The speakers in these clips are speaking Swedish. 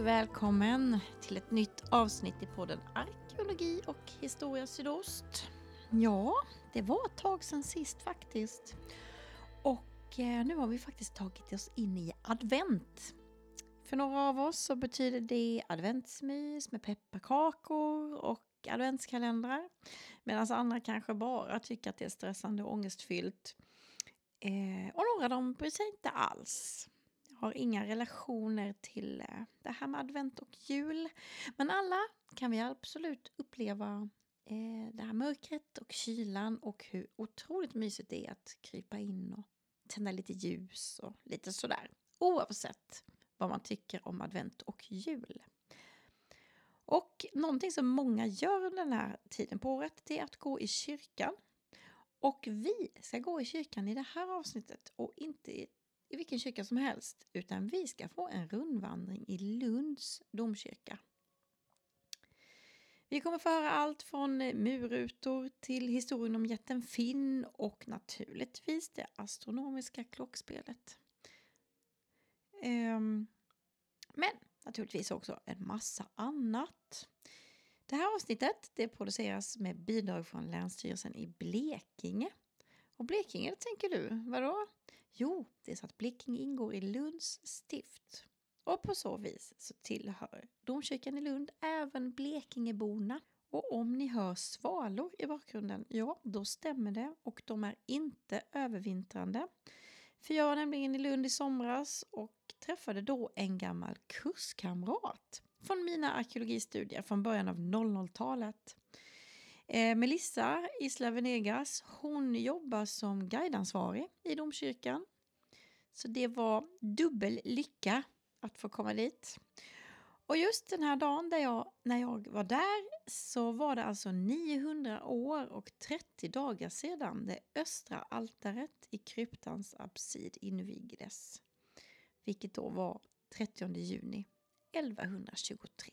välkommen till ett nytt avsnitt i podden Arkeologi och historia sydost. Ja, det var ett tag sedan sist faktiskt. Och eh, nu har vi faktiskt tagit oss in i advent. För några av oss så betyder det adventsmys med pepparkakor och adventskalendrar. Medan andra kanske bara tycker att det är stressande och ångestfyllt. Eh, och några de bryr sig inte alls har inga relationer till eh, det här med advent och jul. Men alla kan vi absolut uppleva eh, det här mörkret och kylan och hur otroligt mysigt det är att krypa in och tända lite ljus och lite sådär. Oavsett vad man tycker om advent och jul. Och någonting som många gör under den här tiden på året det är att gå i kyrkan. Och vi ska gå i kyrkan i det här avsnittet och inte i vilken kyrka som helst, utan vi ska få en rundvandring i Lunds domkyrka. Vi kommer få höra allt från eh, murrutor till historien om jätten Finn och naturligtvis det astronomiska klockspelet. Ehm, men naturligtvis också en massa annat. Det här avsnittet det produceras med bidrag från Länsstyrelsen i Blekinge. Och Blekinge, tänker du, vadå? Jo, det är så att Blekinge ingår i Lunds stift. Och på så vis så tillhör domkyrkan i Lund även Blekingeborna. Och om ni hör svalor i bakgrunden, ja då stämmer det och de är inte övervintrande. För jag var nämligen i Lund i somras och träffade då en gammal kurskamrat från mina arkeologistudier från början av 00-talet. Eh, Melissa Isla Venegas, hon jobbar som guideansvarig i domkyrkan. Så det var dubbel lycka att få komma dit. Och just den här dagen där jag, när jag var där så var det alltså 900 år och 30 dagar sedan det östra altaret i kryptans absid invigdes. Vilket då var 30 juni 1123.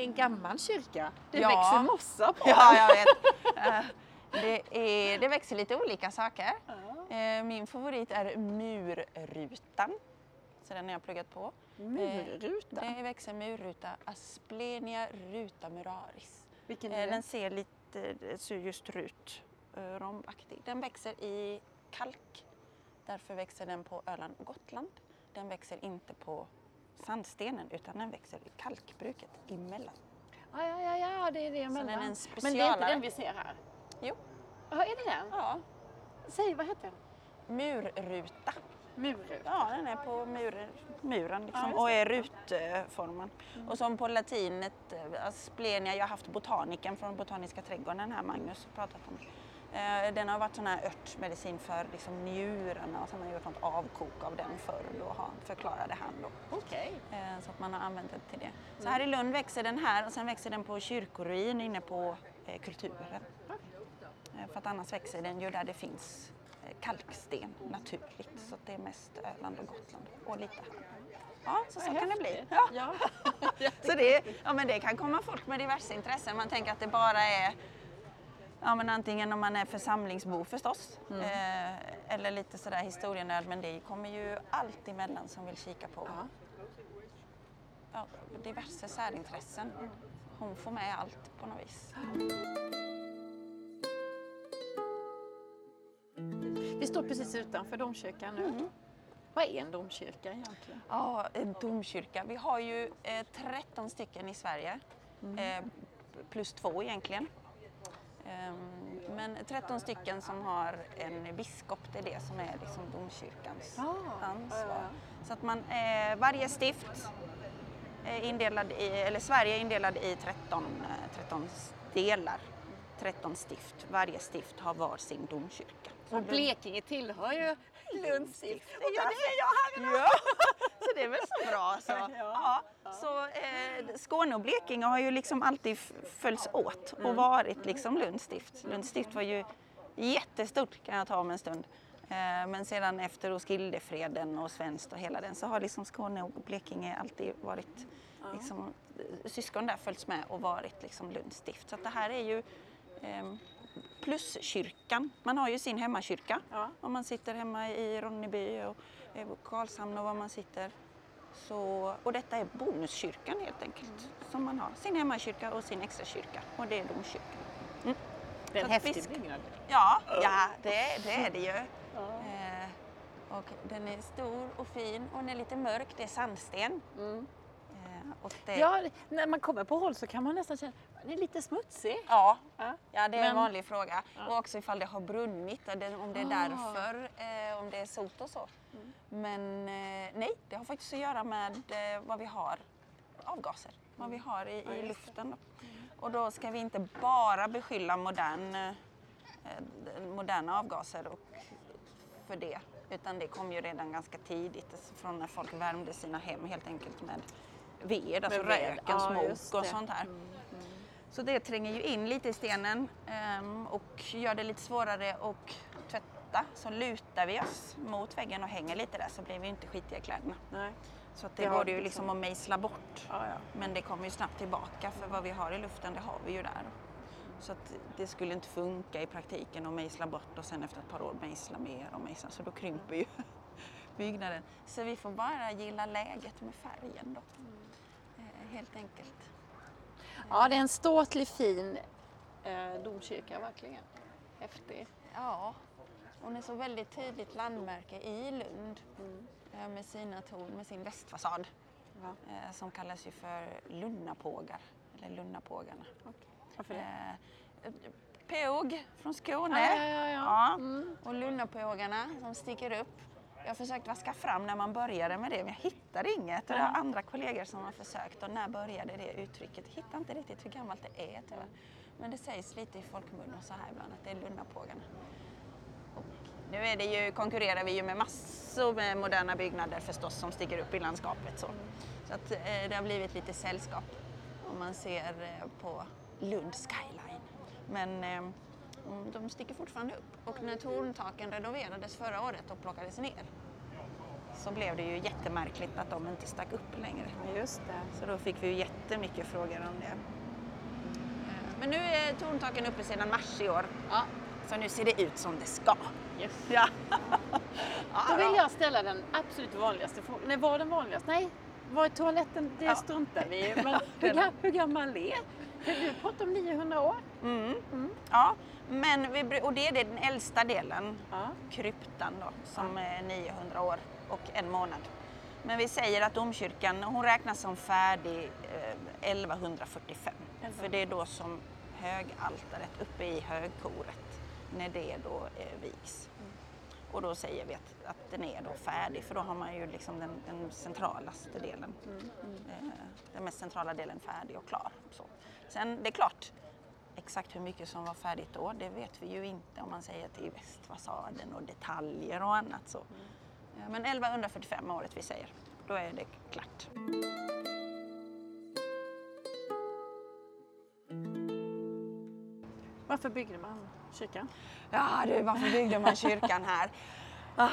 Det är en gammal kyrka. Det ja. växer mossa på Ja, jag vet. Eh, det, är, det växer lite olika saker. Ja. Eh, min favorit är murrutan. Så den har jag pluggat på. Murruta? Det växer murruta, Asplenia ruta muraris. Vilken är det? Den ser lite ser just rut, rombaktig. Den växer i kalk. Därför växer den på Öland och Gotland. Den växer inte på sandstenen utan den växer i kalkbruket emellan. Ja, ja, ja, ja det är det emellan. Den är en Men det är inte den vi ser här? Jo. Ja, är det den? Ja. Säg, vad heter den? Murruta. Murruta? Ja, den är på mur, muren liksom, ja, och är rutformad. Mm. Och som på latinet, eh, asplenia, jag har haft botaniken från Botaniska trädgården här, Magnus, pratat om. Eh, den har varit sån här örtmedicin för liksom njurarna och sen har man gjort något avkok av den förr då, förklarade han då. Okay. Eh, så att man har använt den till det. Så här i Lund växer den här och sen växer den på kyrkoruin inne på eh, kulturen. Okay. För att annars växer den ju där det finns kalksten naturligt. Så det är mest Öland och Gotland och lite här. Ja, så, så kan det bli. Ja. ja. så det, ja, men det kan komma folk med diverse intressen. Man tänker att det bara är Ja, men antingen om man är församlingsbo förstås, mm. eh, eller lite sådär historienörd, men det kommer ju allt emellan som vill kika på ja. Ja, diverse särintressen. Hon får med allt på något vis. Vi står precis utanför domkyrkan nu. Mm. Vad är en domkyrka egentligen? Ja, en domkyrka. Vi har ju eh, 13 stycken i Sverige, mm. eh, plus två egentligen. Ehm, men 13 stycken som har en biskop, det är det som är liksom domkyrkans ah, ansvar. Så att man, eh, varje stift är indelad i, eller Sverige är indelad i 13, 13 delar, 13 stift. Varje stift har var sin domkyrka. Och Blekinge tillhör ju Lunds stift. Ja, det är jag här! Ja. Så det är väl så bra så. Ja. ja. Så eh, Skåne och Blekinge har ju liksom alltid följts åt och mm. varit liksom Lunds stift. Lunds stift var ju jättestort kan jag ta om en stund. Eh, men sedan efter Roskildefreden och svenskt och hela den så har liksom Skåne och Blekinge alltid varit liksom, syskon där följts med och varit liksom Lunds stift. Så det här är ju eh, pluskyrkan. Man har ju sin hemmakyrka. Ja. Om man sitter hemma i Ronneby och Karlshamn och var man sitter. Så, och detta är bonuskyrkan helt enkelt. Som man har. Sin hemmakyrka och sin extrakyrka. Och det är domkyrkan. Det är en häftig vi ska- byggnad. Ja, ja det, det är det ju. Ja. Eh, och den är stor och fin och den är lite mörk. Det är sandsten. Mm. Eh, och det, Ja, när man kommer på håll så kan man nästan känna den är lite smutsig. ja, Ja. Ja, det är en Men- vanlig fråga. Ja. Och också ifall det har brunnit, om det är Ah. därför, eh, om det är sot och så. Mm. Men eh, nej, det har faktiskt att göra med eh, vad vi har, avgaser, vad vi har i, i luften. Då. Och då ska vi inte bara beskylla modern, eh, moderna avgaser och, för det. Utan det kom ju redan ganska tidigt, från när folk värmde sina hem helt enkelt med ved, alltså Med röken, Ja, smok och sånt här. Mm, mm. Så det tränger ju in lite i stenen ehm, och gör det lite svårare att tvätta. Så lutar vi oss mot väggen och hänger lite där så blir vi inte skitiga i kläderna. Nej. Så det går ju liksom- liksom att mejsla bort. Ja, ja. Men det kommer ju snabbt tillbaka för vad vi har i luften det har vi ju där. Så det skulle inte funka i praktiken att mejsla bort och sen efter ett par år mejsla mer och mejsla så då krymper ju byggnaden. Så vi får bara gilla läget med färgen då. Eh, helt enkelt. Ja, det är en ståtlig fin eh, domkyrka verkligen. Häftig. Ja, hon är så väldigt tydligt landmärke i Lund Mm. eh, med sina torn, med sin västfasad Ja. eh, som kallas ju för Lunnapågar, eller Lunnapågarna. Varför det? Eh, Påg från Skåne. Ja, ja, ja. Ja. Mm. Och Lunnapågarna som sticker upp. Jag har försökt vaska fram när man började med det men jag hittar inget. Och det har andra kollegor som har försökt. Och när började det uttrycket? Jag hittar inte riktigt hur gammalt det är tyvärr. Men det sägs lite i folkmun och så här ibland att det är Lunnapågarna. Och nu är det ju, konkurrerar vi ju med massor med moderna byggnader förstås som sticker upp i landskapet. Så, så att, eh, det har blivit lite sällskap om man ser eh, på Lund skyline. Men eh, mm, de sticker fortfarande upp. Och när torntaken renoverades förra året och plockades ner så blev det ju jättemärkligt att de inte stack upp längre. Just det. Så då fick vi ju jättemycket frågor om det. Eh, Men nu är torntaken uppe sedan mars i år. Ja. Så nu ser det ut som det ska. Yes. Ja. Då vill jag ställa den absolut vanligaste frågan. Nej, var den vanligaste? Nej, var är toaletten? Det Ja. struntar vi i. Men hur gammal är? För du pratar om 900 år. Mm. Mm. ja. Men vi, och det är den äldsta delen, Ja. kryptan då, som är 900 år och en månad. Men vi säger att domkyrkan, hon räknas som färdig eh, 1145. För det är då som högaltaret uppe i högkoret, när det då eh, vigs. Och då säger vi att, att den är då färdig för då har man ju liksom den, den centralaste delen, eh, den mest centrala delen färdig och klar. Så. Sen det är klart, exakt hur mycket som var färdigt då, det vet vi ju inte om man säger till västfasaden och detaljer och annat. Så. Eh, Men 1145 året vi säger, då är det klart. Varför byggde man kyrkan? Ja du, varför byggde man kyrkan här? Ah,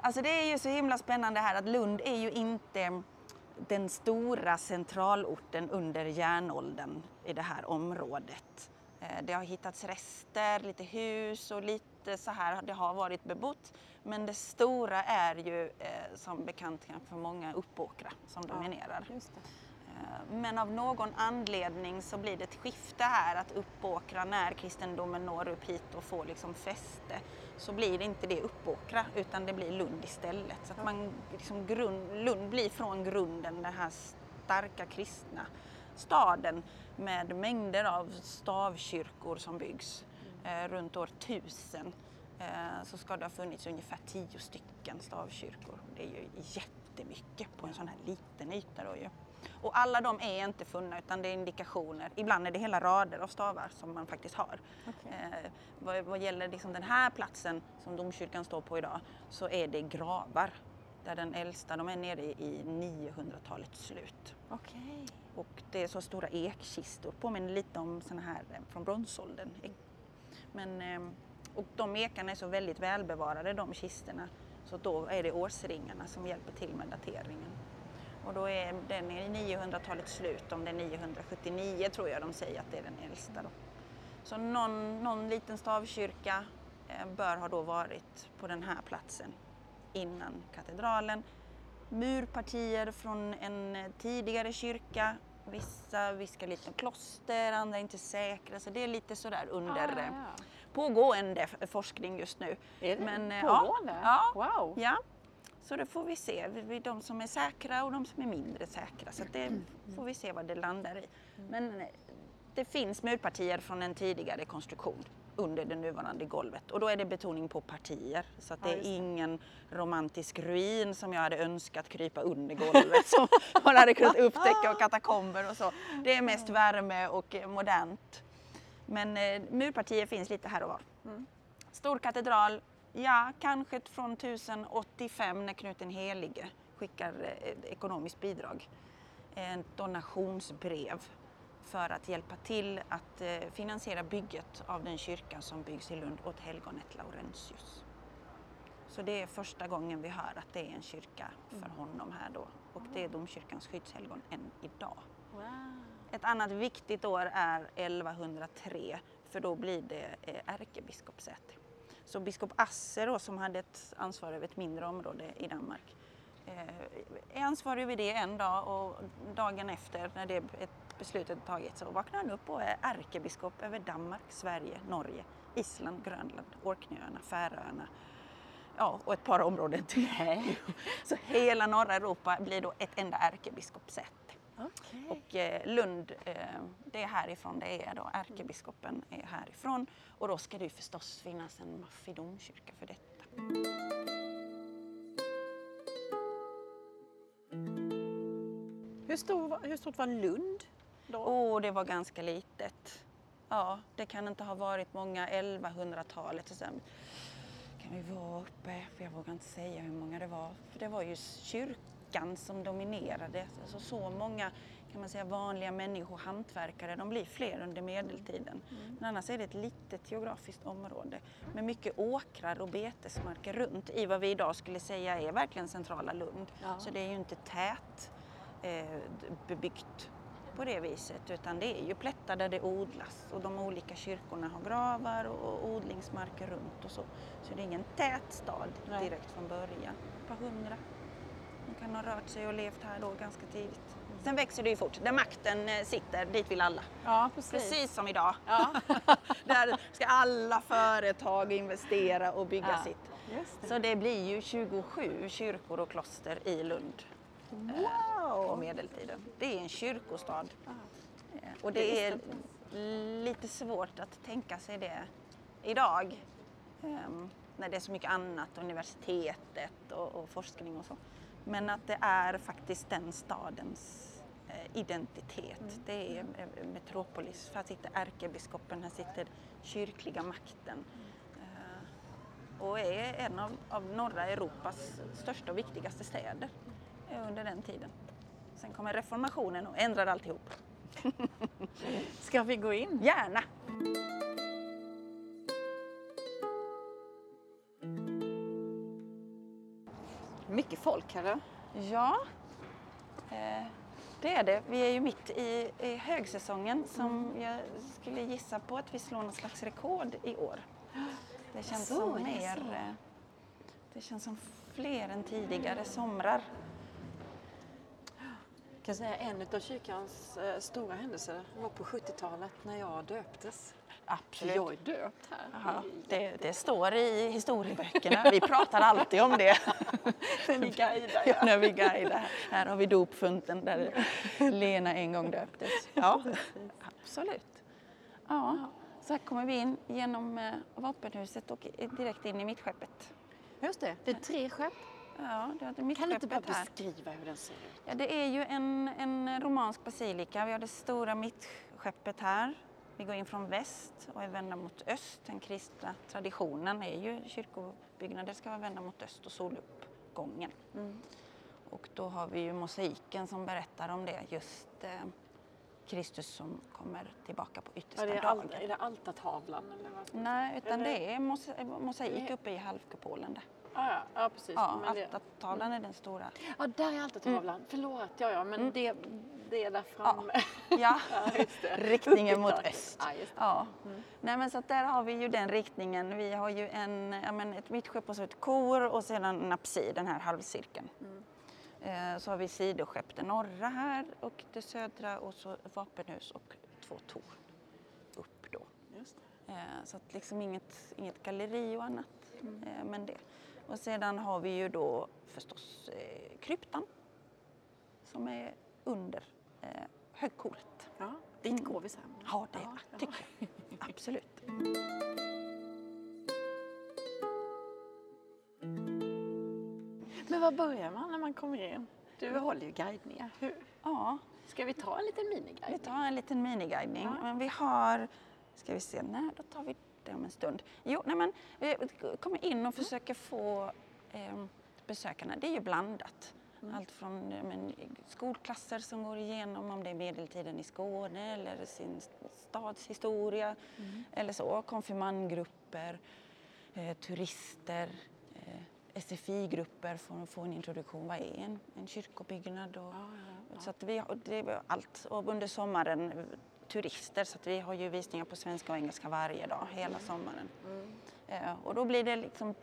alltså det är ju så himla spännande här att Lund är ju inte den stora centralorten under järnåldern i det här området. Eh, Det har hittats rester, lite hus och lite så här, det har varit bebott. Men det stora är ju eh, som bekant för många Uppåkra som dominerar. Eh, Men av någon anledning så blir det ett skifte här att Uppåkra när kristendomen når upp hit och får liksom fäste så blir det inte det Uppåkra utan det blir Lund istället. Så att man, liksom grund, Lund blir från grunden den här starka kristna staden med mängder av stavkyrkor som byggs. Eh, runt år 1000 eh, så ska det ha funnits ungefär tio stycken stavkyrkor. Det är ju jättemycket på en sån här liten yta då ju. Och alla de är inte funna utan det är indikationer. Ibland är det hela rader av stavar som man faktiskt har. Eh, vad, vad gäller liksom den här platsen som domkyrkan står på idag så är det gravar. Där den äldsta, de är nere i 900-talets slut. Okej. Och det är så stora ekkistor, påminner lite om såna här eh, från bronsåldern. Men, eh, och de ekarna är så väldigt välbevarade de kisterna så då är det årsringarna som hjälper till med dateringen. Och då är den i 900-talets slut, om det är 979 tror jag de säger att det är den äldsta. Då. Så någon, någon liten stavkyrka eh, bör ha då varit på den här platsen innan katedralen. Murpartier från en eh, tidigare kyrka. Vissa viskar lite kloster, andra är inte säkra. Så det är lite sådär under Ah, eh, ja. pågående f- forskning just nu. Är det Men, eh, pågående? Ja, Wow! ja. Så det får vi se. De som är säkra och de som är mindre säkra. Så det får vi se vad det landar i. Men eh, det finns murpartier från en tidigare konstruktion under det nuvarande golvet. Och då är det betoning på partier. Så att det är ingen romantisk ruin som jag hade önskat krypa under golvet som man hade kunnat upptäcka och katakomber och så. Det är mest värme och eh, modernt. Men eh, murpartier finns lite här och var. Stor katedral, ja kanske från 1085 när Knut den helige skickar eh, ekonomiskt bidrag. Ett donationsbrev för att hjälpa till att eh, finansiera bygget av den kyrkan som byggs i Lund åt helgonet Laurentius. Så det är första gången vi hör att det är en kyrka för honom här då. Och det är domkyrkans skyddshelgon än idag. Wow. Ett annat viktigt år är 1103 för då blir det eh, ärkebiskopssäte. Så biskop Asser då, som hade ett ansvar över ett mindre område i Danmark eh, är ansvarig över det en dag och dagen efter när det beslutet tagits så vaknar han upp och är ärkebiskop över Danmark, Sverige, Norge, Island, Grönland, Orkneyöarna, Färöarna ja, och ett par områden till. Så hela norra Europa blir då ett enda ärkebiskopssäte. Okej. Och eh, Lund, eh, det är härifrån det är då. Ärkebiskopen är härifrån. Och då ska det ju förstås finnas en maffig domkyrka för detta. Hur, stor, hur stort var Lund då? Åh, det var ganska litet. Ja, det kan inte ha varit många 1100-talet. och Sen kan vi vara uppe, för jag vågar inte säga hur många det var. För det var ju kyrkan som dominerade. Alltså så många kan man säga vanliga människor, hantverkare, de blir fler under medeltiden. Men annars är det ett litet geografiskt område med mycket åkrar och betesmarker runt i vad vi idag skulle säga är verkligen centrala Lund. Ja. Så det är ju inte tät eh, bebyggt på det viset utan det är ju plättar där det odlas och de olika kyrkorna har gravar och odlingsmarker runt och så. Så det är ingen tät stad direkt från början. Ett par hundra. De kan ha rört sig och levt här då ganska tidigt. Sen växer det ju fort. Där makten eh, sitter, dit vill alla. Ja, precis. Precis som idag. Ja. Där ska alla företag investera och bygga Ja. sitt. Det. Så det blir ju 27 kyrkor och kloster i Lund eh, på Wow! medeltiden. Det är en kyrkostad. Eh, Och Det är lite svårt att tänka sig det idag. När det är så mycket annat, universitetet och, och forskning och så. Men att det är faktiskt den stadens eh, identitet. Det är eh, metropolis. Här sitter ärkebiskopen, här sitter kyrkliga makten. Eh, och är en av, av norra Europas största och viktigaste städer under den tiden. Sen kommer reformationen och ändrar alltihop. Ska vi gå in? Gärna! Mycket folk då. Ja, eh, det är det. Vi är ju mitt i, i högsäsongen som jag skulle gissa på att vi slår någon slags rekord i år. Det känns Så, som mer, eh, det känns som fler än tidigare somrar. Jag kan säga en av kyrkans eh, stora händelser var på 70-talet när jag döptes. Absolut. Jag är döpt här. Det, det står i historieböckerna. Vi pratar alltid om det. När ni guidar. Ja, när vi guidar. Här har vi dopfunten där Lena en gång döptes. Ja, absolut. Ja, så här kommer vi in genom eh, vapenhuset och direkt in i mittskeppet. Just det, det är tre skepp. Ja, det är Kan du inte bara här. beskriva hur den ser ut? Ja, det är ju en, en romansk basilika. Vi har det stora mittskeppet här. Vi går in från väst och är vända mot öst. Den kristna traditionen är ju kyrkobyggnader ska vara vända mot öst och soluppgången. Och då har vi ju mosaiken som berättar om det, just eh, Kristus som kommer tillbaka på yttersta Ja, det är, dagen. är det altartavlan? Eller vad Nej, utan Eller- det är mos- mosaik uppe i halvkupolen där. Ah, ja, ja, precis. Ja, Men det, altartavlan är den stora. ja, där är altartavlan. Förlåt, ja, ja, men Mm. det, det där framme. Ja, Ja, riktningen mot öst. Ja. Ja. Nej, men så att där har vi ju den riktningen. Vi har ju en, ja, men ett mittskepp och så ett kor och sedan en apsid, den här halvcirkeln. Eh, Så har vi sidoskepp, det norra här och det södra och så vapenhus och två torn upp då. Eh, Så att liksom inget, inget galleri och annat. eh, Men det. Och sedan har vi ju då förstås eh, kryptan som är under eh, högkoret. Ja, dit går vi sen. Ja, det Ja, tycker jag. Absolut. Men var börjar man när man kommer in? Du håller ju guidningar. Hur? Ja, Ska vi ta en liten vi miniguidning? tar en liten miniguidning. Ja. Men vi har, ska vi se, nej då tar vi det om en stund. Jo, nej men vi kommer in och försöker få eh, besökarna, det är ju blandat. Allt från men, skolklasser som går igenom om det är medeltiden i Skåne eller sin stadshistoria eller så, konfirmandgrupper, eh, turister, eh, SFI-grupper för att få en introduktion. Vad är en, en kyrkobyggnad? Och, Så att vi det är allt. Och under sommaren turister så att vi har ju visningar på svenska och engelska varje dag hela sommaren. Eh, och då blir det liksom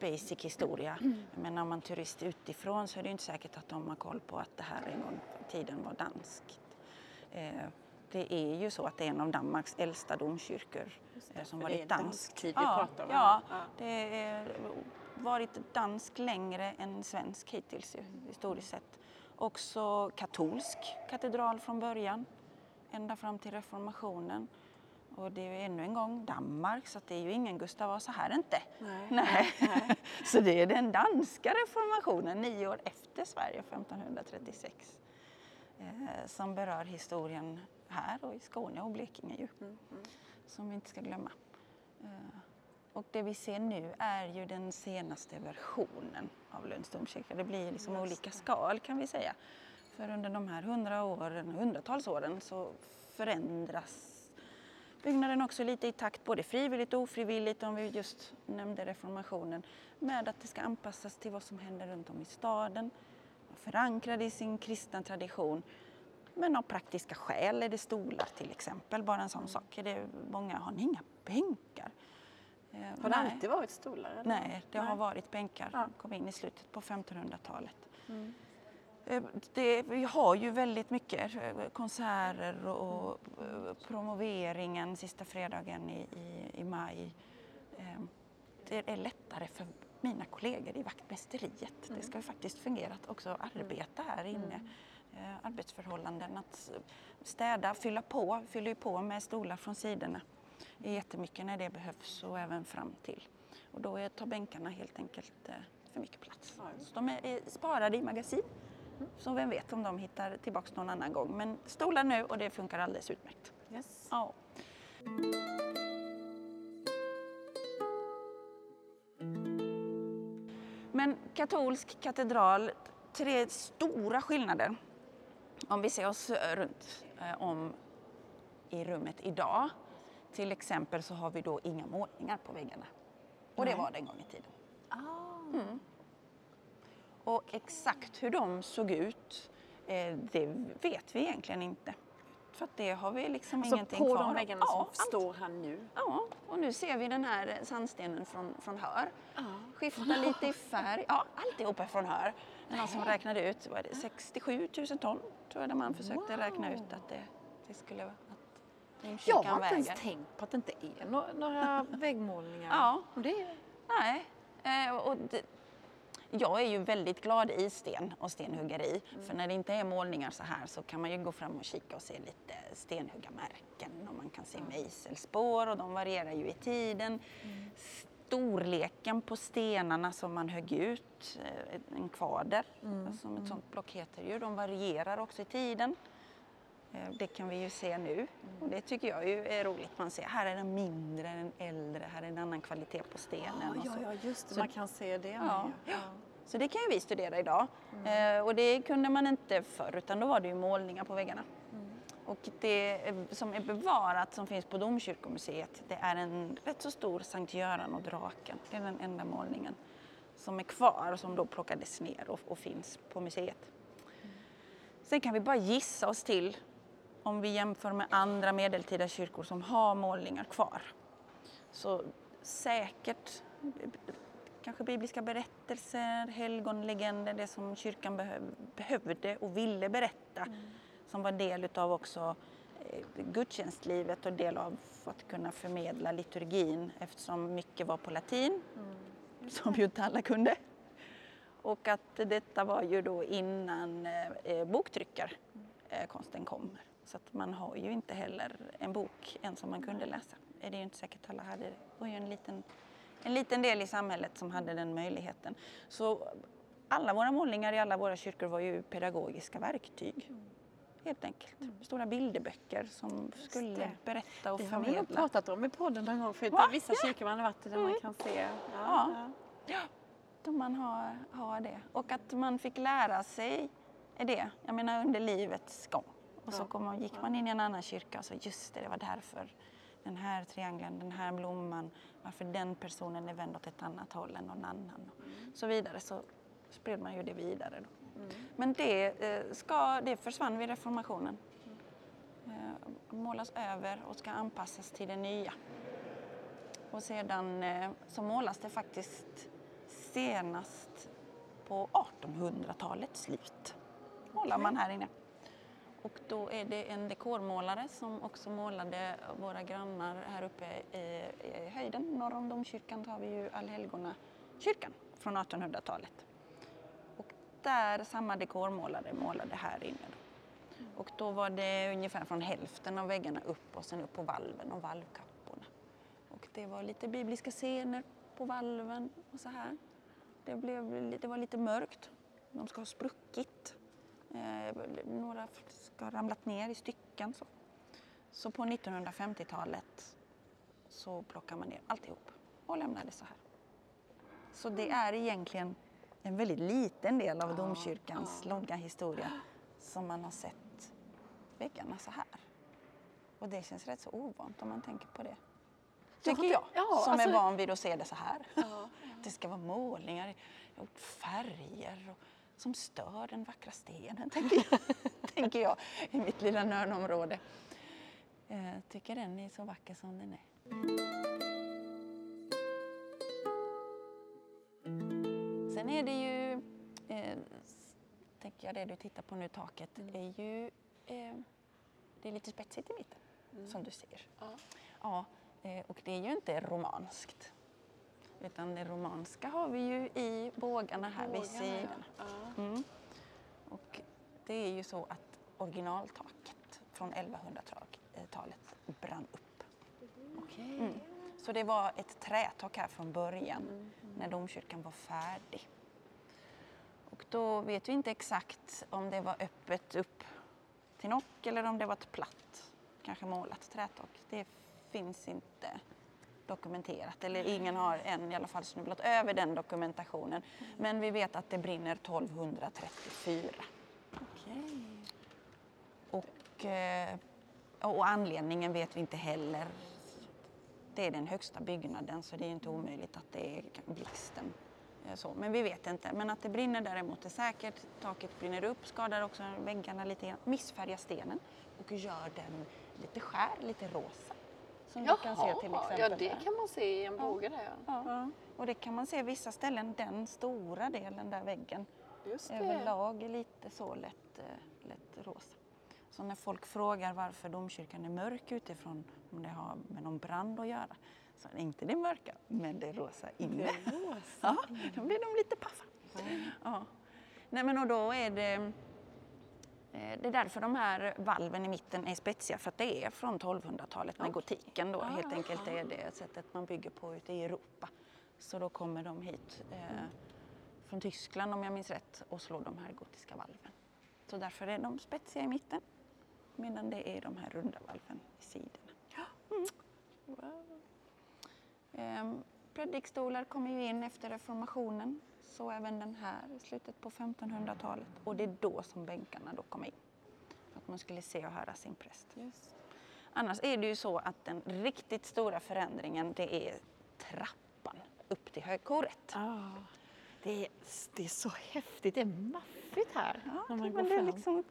basic historia. Men när man turist utifrån så är det inte säkert att de har koll på att det här en gång i tiden var danskt. Eh, det är ju så att det är en av Danmarks äldsta domkyrkor eh, som det varit dansk. tid vi ja, pratar om. Ja, Ja. det har varit dansk längre än svensk hittills historiskt sett. Också katolsk katedral från början, ända fram till reformationen. Och det är ju ännu en gång Danmark, så det är ju ingen Gustav Vasa här inte. Nej. Nej. så det är den danska reformationen, nio år efter Sverige, 1536, eh, som berör historien här och i Skåne och Blekinge ju, som vi inte ska glömma. Eh, och det vi ser nu är ju den senaste versionen av Lunds domkyrka. Det blir liksom olika skal kan vi säga. För under de här hundra åren, hundratals åren så förändras byggnaden också lite i takt, både frivilligt och ofrivilligt, om vi just nämnde reformationen, med att det ska anpassas till vad som händer runt om i staden. Förankrad i sin kristna tradition. Men av praktiska skäl är det stolar till exempel, bara en sån sak. Är det, många har ni inga bänkar. Eh, Har det nej. alltid varit stolar? eller? Nej, det har varit bänkar. Ja. kom in i slutet på 1500-talet. Mm. Eh, Det, vi har ju väldigt mycket eh, konserter och eh, promoveringen sista fredagen i, i, i maj. Det är lättare för mina kollegor i vaktmästeriet. Det ska ju faktiskt fungera att också arbeta här inne. Eh, Arbetsförhållanden, att städa, fylla på, fyller ju på med stolar från sidorna är jättemycket när det behövs och även fram till. Och då tar bänkarna helt enkelt för mycket plats. Så de är sparade i magasin. Så vem vet om de hittar tillbaks någon annan gång. Men stolar nu och det funkar alldeles utmärkt. Yes. Ja. Men katolsk katedral, tre stora skillnader. Om vi ser oss runt eh, om i rummet idag. Till exempel så har vi då inga målningar på väggarna. Och det var det en gång i tiden. Ah. Mm. Och exakt hur de såg ut, eh, det vet vi egentligen inte. För att det har vi liksom Så ingenting på kvar de av. väggarna ja, allt. står här nu? Ja, och nu ser vi den här sandstenen från, från Hör. Ja. Skiftar lite i färg. Ja, alltihop är från Hör. Det är någon som räknade ut, vad är det, 67 000 ton tror jag, där man försökte Wow. räkna ut att det, det skulle vara att Jag har inte ens tänkt på att det inte är några väggmålningar. Ja. Och det, Nej. Eh, och det, jag är ju väldigt glad i sten och stenhuggeri. För när det inte är målningar så här så kan man ju gå fram och kika och se lite stenhuggarmärken och man kan se mejselspår och de varierar ju i tiden. Storleken på stenarna som man högg ut, eh, en kvader, som ett sånt block heter ju, de varierar också i tiden. Eh, Det kan vi ju se nu och det tycker jag ju är roligt. Man ser här är den mindre, den äldre, här är en annan kvalitet på stenen. ja, så. ja, just det. Så- Man kan se det Ja, ja. Så det kan ju vi studera idag. Eh, och det kunde man inte förr utan då var det ju målningar på väggarna. Och det eh, som är bevarat som finns på Domkyrkomuseet det är en rätt så stor Sankt Göran och draken. Det är den enda målningen som är kvar och som då plockades ner och, och finns på museet. Sen kan vi bara gissa oss till om vi jämför med andra medeltida kyrkor som har målningar kvar. Så säkert kanske bibliska berättelser, helgonlegender, det som kyrkan behövde och ville berätta. Mm. Som var del utav också eh, gudstjänstlivet och del av att kunna förmedla liturgin eftersom mycket var på latin, mm. som ju inte alla kunde. Och att detta var ju då innan eh, boktryckarkonsten kommer. Så att man har ju inte heller en bok än som man kunde läsa. Det är ju inte säkert alla hade. Det var ju en liten, en liten del i samhället som hade den möjligheten. Så alla våra målningar i alla våra kyrkor var ju pedagogiska verktyg. Mm. Helt enkelt. Mm. Stora bilderböcker som skulle berätta och det förmedla. Det har vi pratat om i podden någon gång förut. Vissa ja. kyrkor man har varit i där mm. man kan se. Ja. ja. ja. Då man har, har det. Och att man fick lära sig det, jag menar under livets gång. Och så kom, gick man in i en annan kyrka och så just det, det var därför den här triangeln, den här blomman, varför den personen är vänd åt ett annat håll än någon annan och så vidare. Så spred man ju det vidare. Då. Mm. Men det, eh, ska, det försvann vid reformationen. Mm. Målas över och ska anpassas till det nya. Och sedan eh, så målas det faktiskt senast på 1800-talets slut. Målar man här inne. Och då är det en dekormålare som också målade våra grannar här uppe i, i höjden. Norr om domkyrkan har vi ju Allhelgona kyrkan från 1800-talet. Och där samma dekormålare målade här inne. Och då var det ungefär från hälften av väggarna upp och sen upp på valven och valvkapporna. Och det var lite bibliska scener på valven och så här. Det, blev, det var lite mörkt. De ska ha spruckit. Eh, några ska ha ramlat ner i stycken. Så, så på 1950-talet så plockar man ner alltihop och lämnar det så här. Så det är egentligen en väldigt liten del av domkyrkans långa historia som man har sett väggarna så här. Och det känns rätt så ovant om man tänker på det. Tycker jag, ja, som alltså... är van vid att se det så här. Ja. det ska vara målningar, färger och som stör den vackra stenen, tänker jag, tänker jag i mitt lilla nörnområde. Jag tycker den är så vacker som den är. Sen är det ju, eh, tänker jag det du tittar på nu, taket, mm. är ju eh, det är lite spetsigt i mitten, mm. som du ser. Ja. ja eh, och det är ju inte romanskt. Utan det romanska har vi ju i bågarna här bågarna, vid sidan. Ja. Mm. Och det är ju så att originaltaket från 1100-talet brann upp. Okay. Mm. Så det var ett trätak här från början mm. när domkyrkan var färdig. Och då vet vi inte exakt om det var öppet upp till nock eller om det var ett platt, kanske målat trätak. Det finns inte dokumenterat eller ingen har än i alla fall snubblat över den dokumentationen. Men vi vet att det brinner 1234. Okay. Och, eh, och anledningen vet vi inte heller. Det är den högsta byggnaden så det är inte omöjligt att det är blixten. Eh, så, men vi vet inte. Men att det brinner däremot är säkert. Taket brinner upp, skadar också väggarna lite grann, missfärgar stenen och gör den lite skär, lite rosa. Som Jaha, du kan se till exempel. Ja, det kan man se i en båge där ja. ja. Och det kan man se vissa ställen, den stora delen där väggen Just det. överlag är lite så lätt, eh, lätt rosa. Så när folk frågar varför domkyrkan är mörk utifrån, om det har med någon brand att göra, så är det inte det mörka, men det rosa inne. Det rosa. ja, då blir de lite paffa. Mm. Ja. Nej, men och då är det det är därför de här valven i mitten är spetsiga, för att det är från 1200-talet med gotiken då. Helt enkelt det är det sättet man bygger på ute i Europa. Så då kommer de hit eh, från Tyskland om jag minns rätt och slår de här gotiska valven. Så därför är de spetsiga i mitten medan det är de här runda valven i sidorna. Mm. Wow. Eh, predikstolar kommer ju in efter reformationen så även den här i slutet på 1500-talet. Och det är då som bänkarna då kom in. För att man skulle se och höra sin präst. Yes. Annars är det ju så att den riktigt stora förändringen det är trappan upp till högkoret. Ah. Det, är, det är så häftigt, det är maffigt här. Ja, går det, är liksom,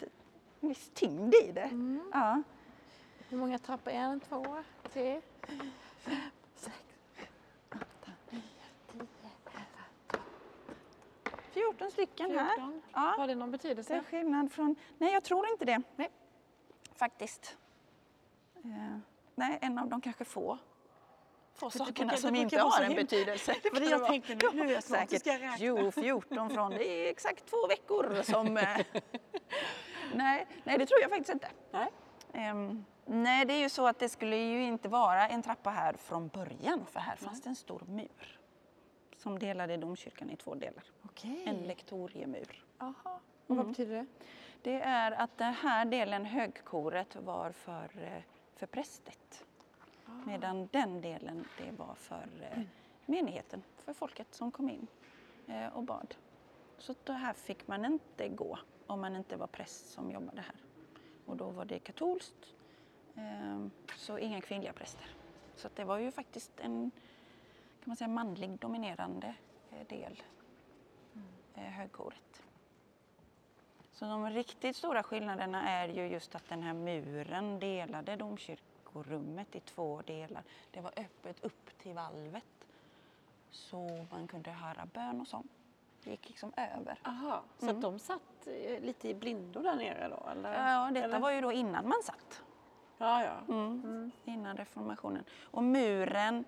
en viss tyngd i det. Mm. Ja. Hur många trappor? En, två, tre, fem, sex, åtta, nio, tio, elva, 14 stycken här. 14. Ja. Har det någon Det är betydelse? skillnad från... Nej, jag tror inte det. Nej. Faktiskt. Eh, nej, en av de kanske få, få sakerna som inte har en himla- betydelse. Det var det jag tänkte nu. Nu är jag säkert. ska jag räkna. Jo, 14 från, det är exakt två veckor som... eh, nej, nej, det tror jag faktiskt inte. Nej. Ehm, nej, det är ju så att det skulle ju inte vara en trappa här från början, för här fanns det en stor mur som delade domkyrkan i två delar. Okej. En lektoriemur. Aha. Och vad Mm. betyder det? Det är att den här delen, högkoret, var för, eh, för prästet. Medan den delen, det var för eh, menigheten, för folket som kom in eh, och bad. Så då här fick man inte gå om man inte var präst som jobbade här. Och då var det katolskt, så inga kvinnliga präster. Så det var ju faktiskt en kan man säga, manlig dominerande eh, del, eh, högkoret. Så de riktigt stora skillnaderna är ju just att den här muren delade domkyrkorummet i två delar. Det var öppet upp till valvet så man kunde höra bön och sång. Det gick liksom över. Aha, så Mm. de satt eh, lite i blindo där nere då? Eller? Ja, detta eller? var ju då innan man satt. Ja, ja. Mm. Innan reformationen. Och muren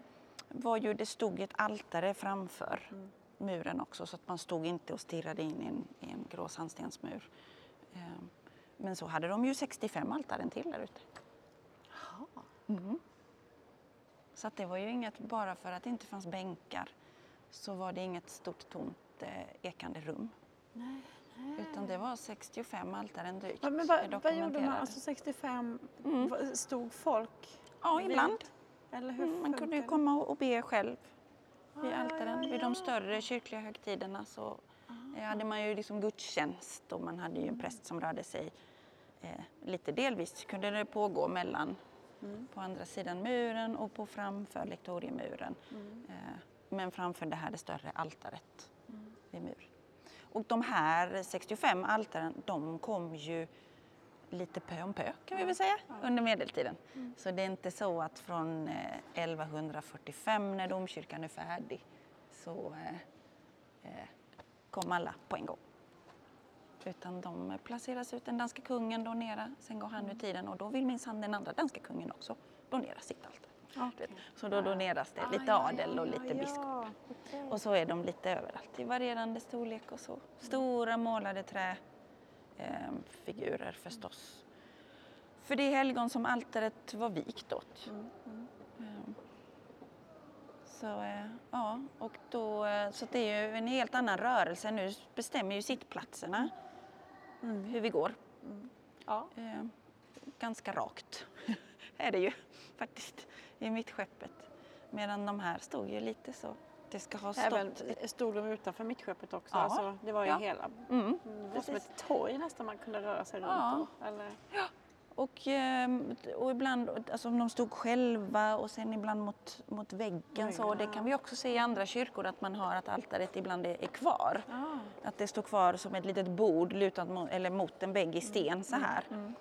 var ju, det stod ett altare framför muren också så att man stod inte och stirrade in i en, i en grå sandstensmur. Ehm, Men så hade de ju 65 altaren till där ute. Mm. Så att det var ju inget, bara för att det inte fanns bänkar så var det inget stort tomt eh, ekande rum. Nej, Utan det var 65 altaren drygt. Men, men vad, vad gjorde man? Alltså 65, Mm. stod folk Ja, ibland. Eller hur Mm, man kunde ju komma och be själv vid Ah, altaren. ja, Vid ja. de större kyrkliga högtiderna så eh, hade man ju liksom gudstjänst och man hade ju en präst som rörde sig eh, lite delvis kunde det pågå mellan Mm. på andra sidan muren och på framför lektoriemuren. Mm. Eh, men framför det här det större altaret Mm. vid mur. Och de här 65 altaren de kom ju lite pö om pö kan vi väl säga under medeltiden. Mm. Så det är inte så att från eh, 1145 när domkyrkan är färdig så eh, eh, kom alla på en gång. Utan de placeras ut, den danska kungen donerar, sen går Mm. han ur tiden och då vill minsann den andra danska kungen också donera sitt altare. Vet. Så då doneras det Ah, lite ja, adel och lite ja, biskop. okej. Och så är de lite överallt i varierande storlek och så. Stora målade träfigurer figurer förstås. För det är helgon som altaret var vikt åt. Mm, mm. Ehm, Så eh, ja, och då, eh, så det är ju en helt annan rörelse. Nu bestämmer ju sittplatserna Mm. hur vi går. Ja. Eh, Ganska rakt är det ju faktiskt i mittskeppet. Medan de här stod ju lite så. Det ska ha stått... Även stod de utanför mittskeppet också? Ja. Alltså, det var ju Ja. hela... Mm. Mm, det var som ett torg nästan man kunde röra sig Ja. runt. Eller? Och, ehm, och ibland, alltså de stod själva och sen ibland mot, mot väggen så. Det kan vi också se i andra kyrkor att man har att altaret ibland är, är kvar. Ah. Att det står kvar som ett litet bord lutat mot, eller mot en vägg i sten så här. Mm.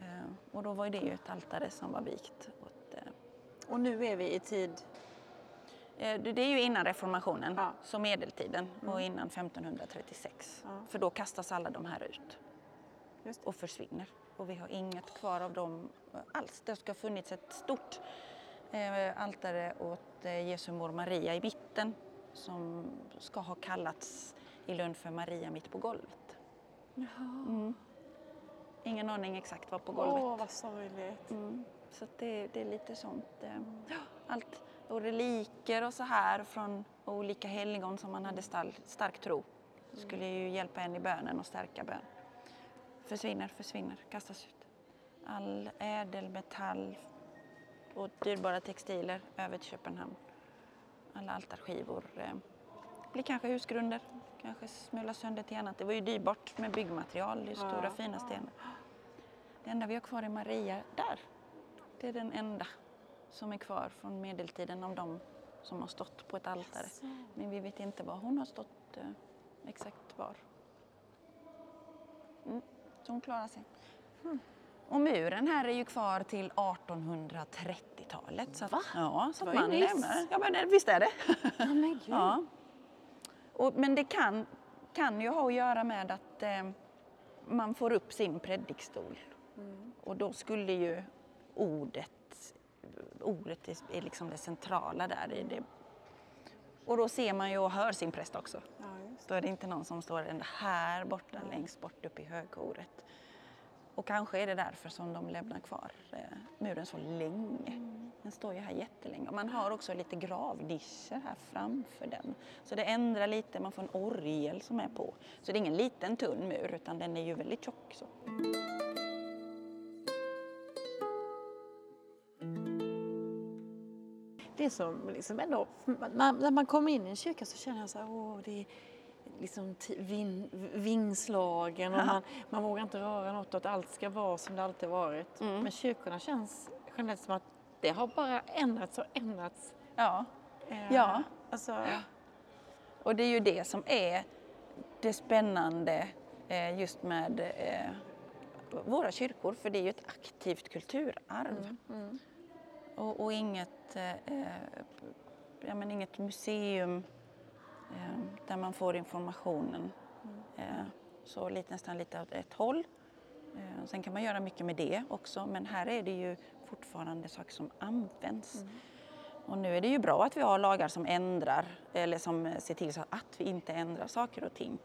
Ehm, och då var det ju ett altare som var vikt åt eh, Och nu är vi i tid... Eh, Det är ju innan reformationen, Ja. så medeltiden och innan 1536. Ja. För då kastas alla de här ut och försvinner. Och vi har inget kvar av dem alls. Det ska ha funnits ett stort eh, altare åt eh, Jesu mor Maria i mitten som ska ha kallats i Lund för Maria mitt på golvet. Mm. Ingen aning exakt vad på golvet. Åh, vad sorgligt. Mm. Så det, det är lite sånt. eh, Allt och reliker och så här från olika helgon som man hade stark, stark tro. skulle ju hjälpa en i bönen och stärka bön. Försvinner, försvinner, kastas ut. All ädelmetall och dyrbara textiler över till Köpenhamn. Alla altarskivor eh, blir kanske husgrunder, kanske smulas sönder till annat. Det var ju dyrbart med byggmaterial, det är stora Ja. fina stenar. Det enda vi har kvar är Maria där. Det är den enda som är kvar från medeltiden av dem som har stått på ett altare. Men vi vet inte var hon har stått eh, exakt var. Mm. Så hon klarar sig. Och muren här är ju kvar till 1830-talet. Så att, Va? Ja, så att man lämnar. Ja, men det- visst är det. Ja, men. Ja. Och, men det kan, kan ju ha att göra med att eh, man får upp sin predikstol. Och då skulle ju ordet, ordet är, är liksom det centrala där. i det. Och då ser man ju och hör sin präst också. Ja. Då är det inte någon som står ända här borta, längst bort upp i högkoret. Och kanske är det därför som de lämnar kvar eh, muren så länge. Den står ju här jättelänge. Och man har också lite gravnischer här framför den. Så det ändrar lite, man får en orgel som är på. Så det är ingen liten tunn mur utan den är ju väldigt tjock. Så. Det som liksom ändå, när, när man kommer in i en kyrka så känner jag så här, åh, det är liksom vin, vingslagen och Ja. man, man vågar inte röra något och att allt ska vara som det alltid varit. Mm. Men kyrkorna känns generellt som att det har bara ändrats och ändrats. Ja. Eh, Ja. Alltså, Och det är ju det som är det spännande eh, just med eh, våra kyrkor, för det är ju ett aktivt kulturarv. mm. Och, och inget, eh, eh, ja, men inget museum eh, där man får informationen eh, så lite, nästan lite åt ett håll. Sen kan man göra mycket med det också, men här är det ju fortfarande saker som används. Och nu är det ju bra att vi har lagar som ändrar, eller som ser till så att vi inte ändrar saker och ting.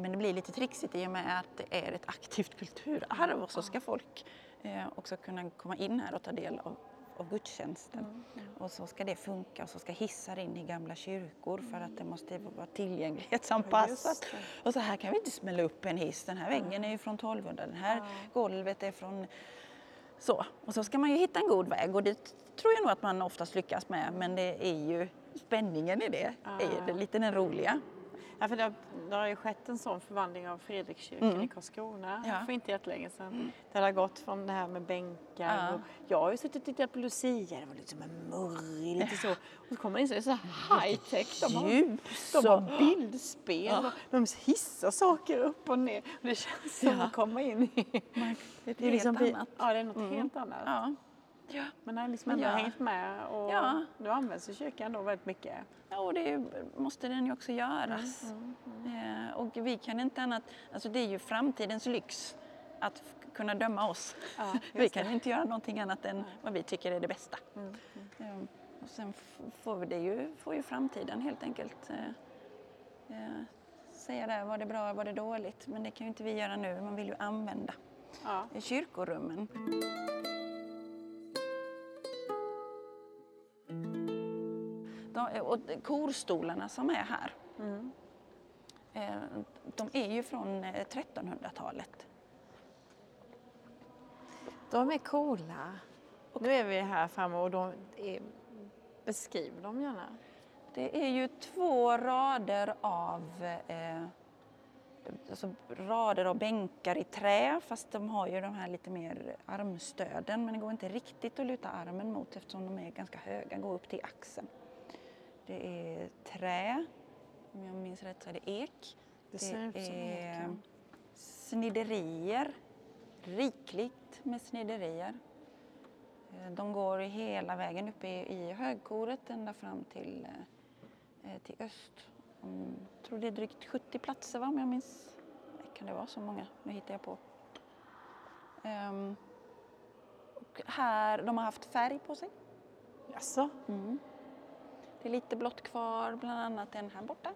Men det blir lite trixigt i och med att det är ett aktivt kulturarv och så ska folk eh, också kunna komma in här och ta del av, av gudstjänsten. Och så ska det funka och så ska hissar in i gamla kyrkor för att det måste vara tillgänglighetsanpassat. Och så här kan vi inte smälla upp en hiss. Den här väggen är ju från 1200, den här golvet är från så. Och så ska man ju hitta en god väg och det tror jag nog att man oftast lyckas med men det är ju spänningen i det, är det lite den roliga. Ja, för det, har, det har ju skett en sån förvandling av Fredrikskyrkan Mm. i Karlskrona Ja. för inte jättelänge sedan. Där det har gått från det här med bänkar Ja. och jag har ju suttit och tittat på Lucia, det var lite som en murrig, lite så. Och så kommer man in så är det så high tech. De har, Ljus de har bildspel Ja. och de hissar saker upp och ner. Och det känns som att komma in i... Det är Det är liksom, annat. Ja, det är något Mm. helt annat. Ja. Det har liksom ändå ja. hängt med och Ja. nu används ju kyrkan då väldigt mycket. Ja, och det måste den ju också göras. Eh, och vi kan inte annat, alltså det är ju framtidens lyx att kunna döma oss. Ja, vi kan det. inte göra någonting annat än vad vi tycker är det bästa. Mm, Eh, och sen får, vi det ju, får ju framtiden helt enkelt eh, eh, säga där, var det bra, var det dåligt? Men det kan ju inte vi göra nu, man vill ju använda Ja. kyrkorummen. Och korstolarna som är här, Mm. eh, de är ju från eh, 1300-talet. De är coola. Nu är vi här framme och de är, beskriv dem gärna. Det är ju två rader av eh, alltså rader av bänkar i trä fast de har ju de här lite mer armstöden men det går inte riktigt att luta armen mot eftersom de är ganska höga, går upp till axeln. Det är trä, om jag minns rätt så är det ek. Det ser ut som ek, ja. sniderier, rikligt med sniderier. Eh, De går hela vägen upp i, i högkoret ända fram till, eh, till öst. Jag tror det är drygt 70 platser va, om jag minns. Kan det vara så många? Nu hittar jag på. Och här, de har haft färg på sig. Jaså? Mm. Det är lite blått kvar, bland annat den här borta.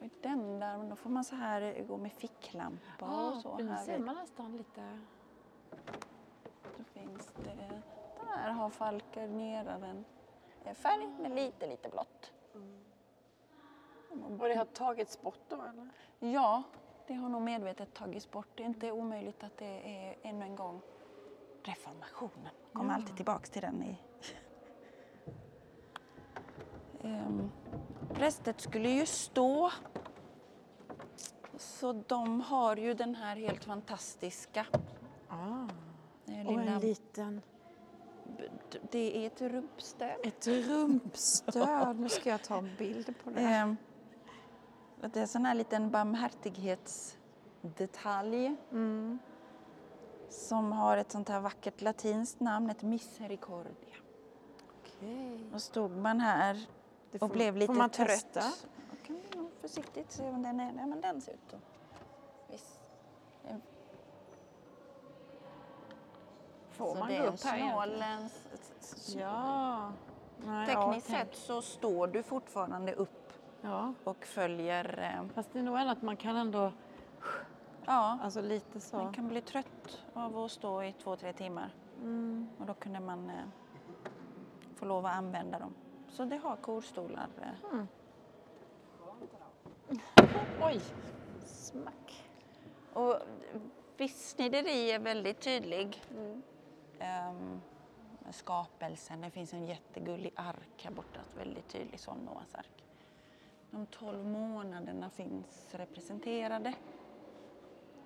Och Den där, men då får man så här eh, gå med ficklampa och så. nu Här ser man nästan lite... Då finns det, där har falkarneraren eh, färg med lite, lite blått. Och det har tagits bort då eller? Ja, det har nog medvetet tagits bort. Det är inte omöjligt att det är ännu en gång reformationen. Kommer Ja. alltid tillbaks till den. I... Ehm, prästet skulle ju stå. Så de har ju den här helt fantastiska Ah. eh, Och en liten... Det är ett rumpstöd. Ett rumpstöd. nu ska jag ta en bild på det. Att det är en sån här liten barmhärtighetsgest detalj som har ett sånt här vackert latinskt namn, ett misericordia. Okej. Då stod man här Det och får- blev lite får man trött. Jag kan nog försiktigt se om den är där, men den ser ut att... Visst. En- Får så man det gå upp här snål, egentligen? en s- s- s- Ja. Nej, Tekniskt ja, sett så står du fortfarande upp Ja. och följer... Eh, Fast det är nog att man kan ändå, ja, alltså lite så. man kan bli trött av att stå i två, tre timmar. Mm. Och då kunde man eh, få lov att använda dem. Så det har korstolar. Eh. Oj! Smack. Och viss snideri är väldigt tydlig. Ehm, med skapelsen, det finns en jättegullig ark här borta, väldigt tydlig sån Noas ark. De tolv månaderna finns representerade.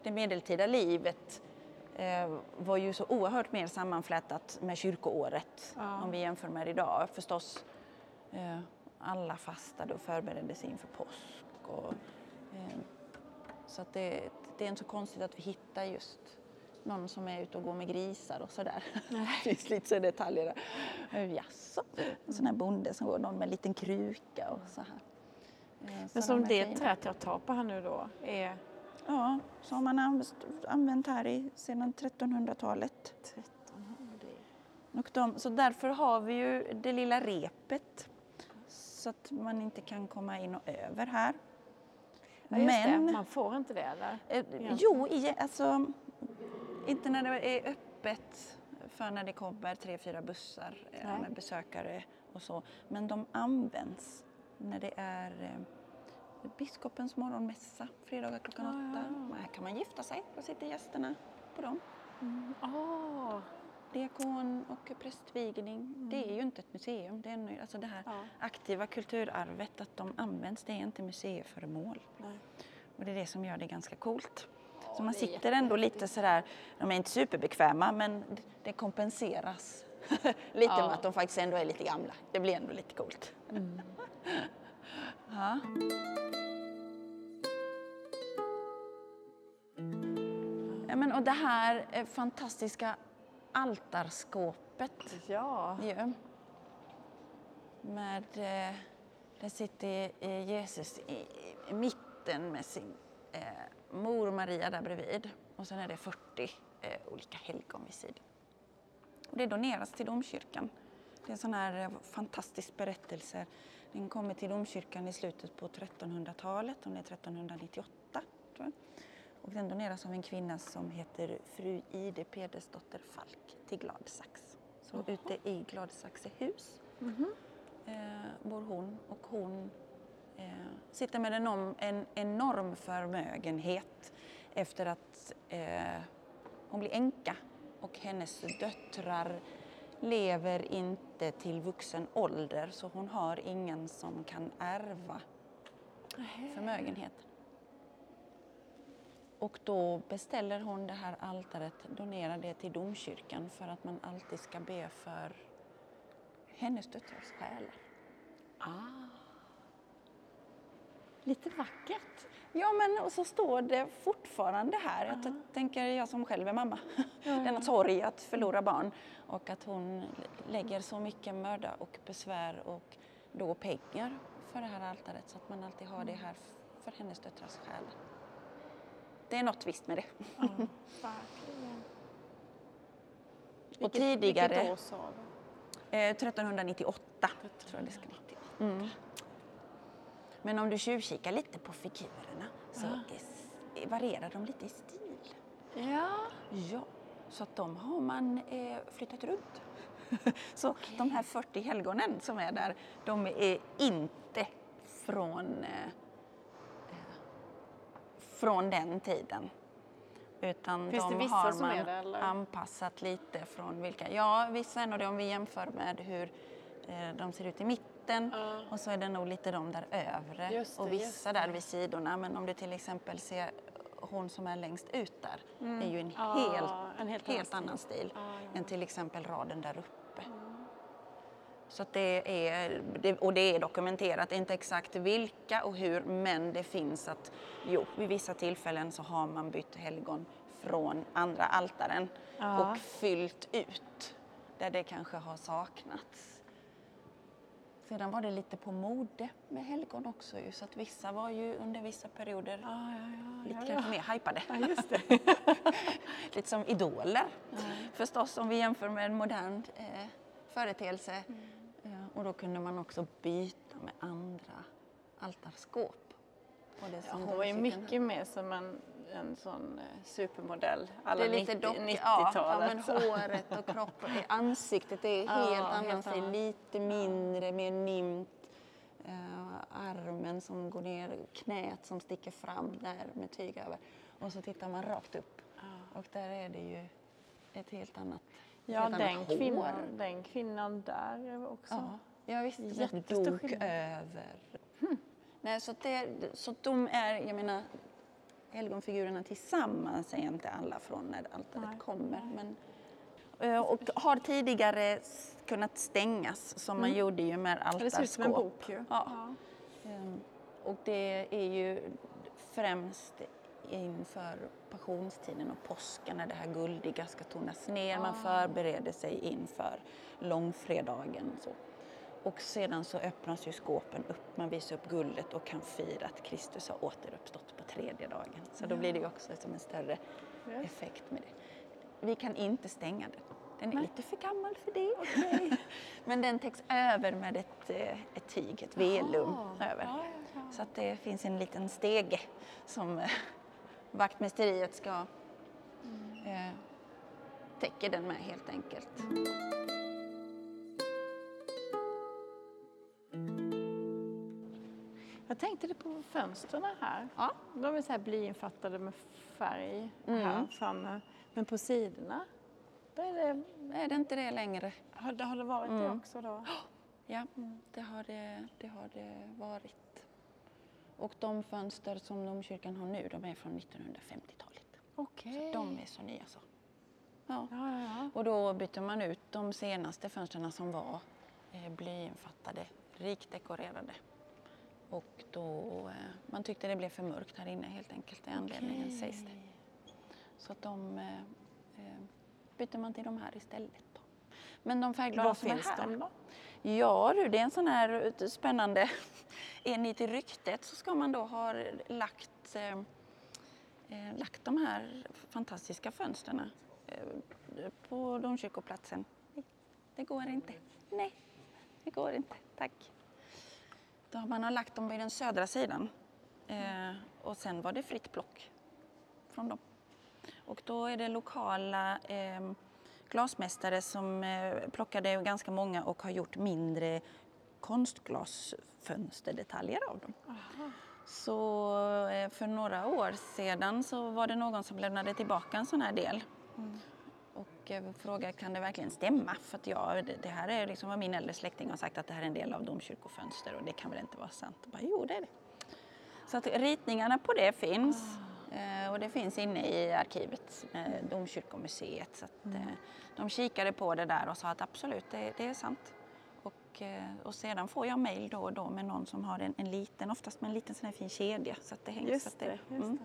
Det medeltida livet eh, var ju så oerhört mer sammanflätat med kyrkoåret Ja. om vi jämför med idag. Förstås, alla fastade och förberedde sig inför påsk. Och, eh, så att det, det är inte så konstigt att vi hittar just någon som är ute och går med grisar och sådär. Det finns lite så detaljer där. Eh, Jaså? En sån här bonde som går någon med en liten kruka och så här. Eh, så Men som det träet jag tar på här nu då är Ja, har man använt, använt här i, sedan 1300-talet. 1300. Och de, så därför har vi ju det lilla repet så att man inte kan komma in och över här. Ja, Men det. Man får inte det eller? Eh, Egentligen. Jo, i, alltså inte när det är öppet för när det kommer tre, fyra bussar eh, Nej. med besökare och så. Men de används när det är eh, biskopens morgonmässa fredagar klockan Ja, åtta. ja, Här kan man gifta sig, då sitter gästerna på dem. Ah, Diakon och prästvigning. Det är ju inte ett museum. Det är en, alltså det här Ja. aktiva kulturarvet, att de används, det är inte museiföremål. nej. Och det är det som gör det ganska coolt. Ja, Så man sitter ändå lite sådär, de är inte superbekväma men det kompenseras lite Ja. med att de faktiskt ändå är lite gamla. Det blir ändå lite coolt. ja. Ja, men, och det här eh, fantastiska altarskåpet Ja. ju. Med, eh, där sitter Jesus i, i mitten med sin eh, mor Maria där bredvid. Och sen är det 40 eh, olika helgon vid sidan. Och det doneras till domkyrkan. Det är en sån här eh, fantastisk berättelse. Den kommer till domkyrkan i slutet på 1300-talet, om det är 1398 tror jag. Och den doneras av en kvinna som heter fru Ide Pedersdotter Falk till Gladsax. Så ute i Gladsaxehus eh, bor hon och hon eh, sitter med en, en enorm förmögenhet efter att eh, hon blir änka och hennes döttrar lever inte till vuxen ålder så hon har ingen som kan ärva förmögenheten. Och då beställer hon det här altaret, donerar det till domkyrkan för att man alltid ska be för hennes döttrars själar. Ah. Lite vackert. Ja, men och så står det fortfarande här. Jag t- tänker jag som själv är mamma. Denna sorg att förlora barn och att hon lägger så mycket möda och besvär och då pengar för det här altaret så att man alltid har det här f- för hennes döttrars själ. Det är något visst med det. Ja, verkligen. Och Vilket- tidigare, Vilket år sa du? eh, 1398 tror jag det ska. Mm. Men om du tjuvkikar lite på figurerna så är s- varierar de lite i stil. Ja. Ja, så att de har man eh, flyttat runt. så de här 40 helgonen som är där, de är inte från, eh, från den tiden. Utan Finns det de vissa har som man är det, eller? anpassat lite från vilka, ja vissa är nog det om vi jämför med hur eh, de ser ut i mitten Ja. och så är det nog lite de där övre och det, just vissa där vid sidorna. Men om du till exempel ser hon som är längst ut där, är ju en Ja, helt, en helt helt, annan annan stil Ja, ja. än till exempel raden där uppe. Så det är, och det är dokumenterat, inte exakt vilka och hur, men det finns att jo, vid vissa tillfällen så har man bytt helgon från andra altaren Ja. och fyllt ut där det kanske har saknats. Sedan var det lite på mode med helgon också ju, så att vissa var ju under vissa perioder Ja, ja, ja, lite kanske mer hypade. ja. just det. lite som idoler förstås om vi jämför med en modern eh, företeelse. Eh, och då kunde man också byta med andra altarskåp. Och det Ja, hon var ju mycket mer som en, en sån eh, supermodell. Alla Det är lite 90 dock, ja, ja, 90-talet. men håret och kroppen, ansiktet är Ja, helt sig annat. lite mindre, mer nimt. Eh, armen som går ner, knät som sticker fram där med tyg över. Och så tittar man rakt upp och där är det ju ett helt annat Ja, den kvinnan, den kvinnan där är också. Ja, ja visst. Den Jättestor dog skillnad. över. Nej, så, det, så de är, jag menar, helgonfigurerna tillsammans är inte alla från när altaret Nej. kommer. Men, Eh, och har tidigare kunnat stängas som man gjorde ju med Ja, Det ser ut som en altarskåp. bok ju. Ja. Ehm, Och det är ju främst inför passionstiden och påsken när det här guldiga ska tonas ner. Man förbereder sig inför långfredagen. Så. Och sedan så öppnas ju skåpen upp, man visar upp guldet och kan fira att Kristus har återuppstått på tredje dagen. Så då blir det ju också som en större effekt med det. Vi kan inte stänga den. Den är lite för gammal för det. Men den täcks över med ett, eh, ett tyg, ett velum över. Ja, ja, ja. Så att det finns en liten stege som eh, vaktmästeriet ska eh, täcka den med helt enkelt. Jag tänkte det på fönstren här. Ja. De är så här blyinfattade med färg Mm. här framme. Men på sidorna, där är det, Är det inte det längre? har, det, har det varit det Mm. också då? Ja, det har det, det har det varit. Och de fönster som domkyrkan har nu, de är från 1950-talet. Okej. De är så nya så. Ja. Ja, ja. Och då bytte man ut de senaste fönstren som var eh, blyinfattade, rikt dekorerade. Och då, eh, man tyckte det blev för mörkt här inne helt enkelt, det är anledningen sägs det. Så att de eh, eh, bytte man till de här istället. Då. Men de färgglada Var som är finns här, de då? Ja du, det är en sån här eh, spännande... Enligt ryktet så ska man då ha lagt, eh, eh lagt de här fantastiska fönstren eh, på domkyrkoplatsen. Nej, det går inte. Nej, det går inte. Tack. Då har man har lagt dem vid den södra sidan eh, och sen var det fritt plock från dem. Och då är det lokala eh, glasmästare som eh, plockade ganska många och har gjort mindre konstglasfönsterdetaljer av dem. Så eh, för några år sedan så var det någon som lämnade tillbaka en sån här del. Och eh, frågade kan det verkligen stämma? För att ja, det, här är liksom vad min äldre släkting har sagt att det här är en del av domkyrkofönster och det kan väl inte vara sant? Jag bara, jo det är det. Så att ritningarna på det finns. Eh, och det finns inne i arkivet, Domkyrkomuseet. Så att, eh, de kikade på det där och sa att absolut, det, det är sant. Och, eh, och sedan får jag mejl då och då med någon som har en, en liten, oftast med en liten sån här fin kedja. Så att det hänger, så Just att det. Just mm. det.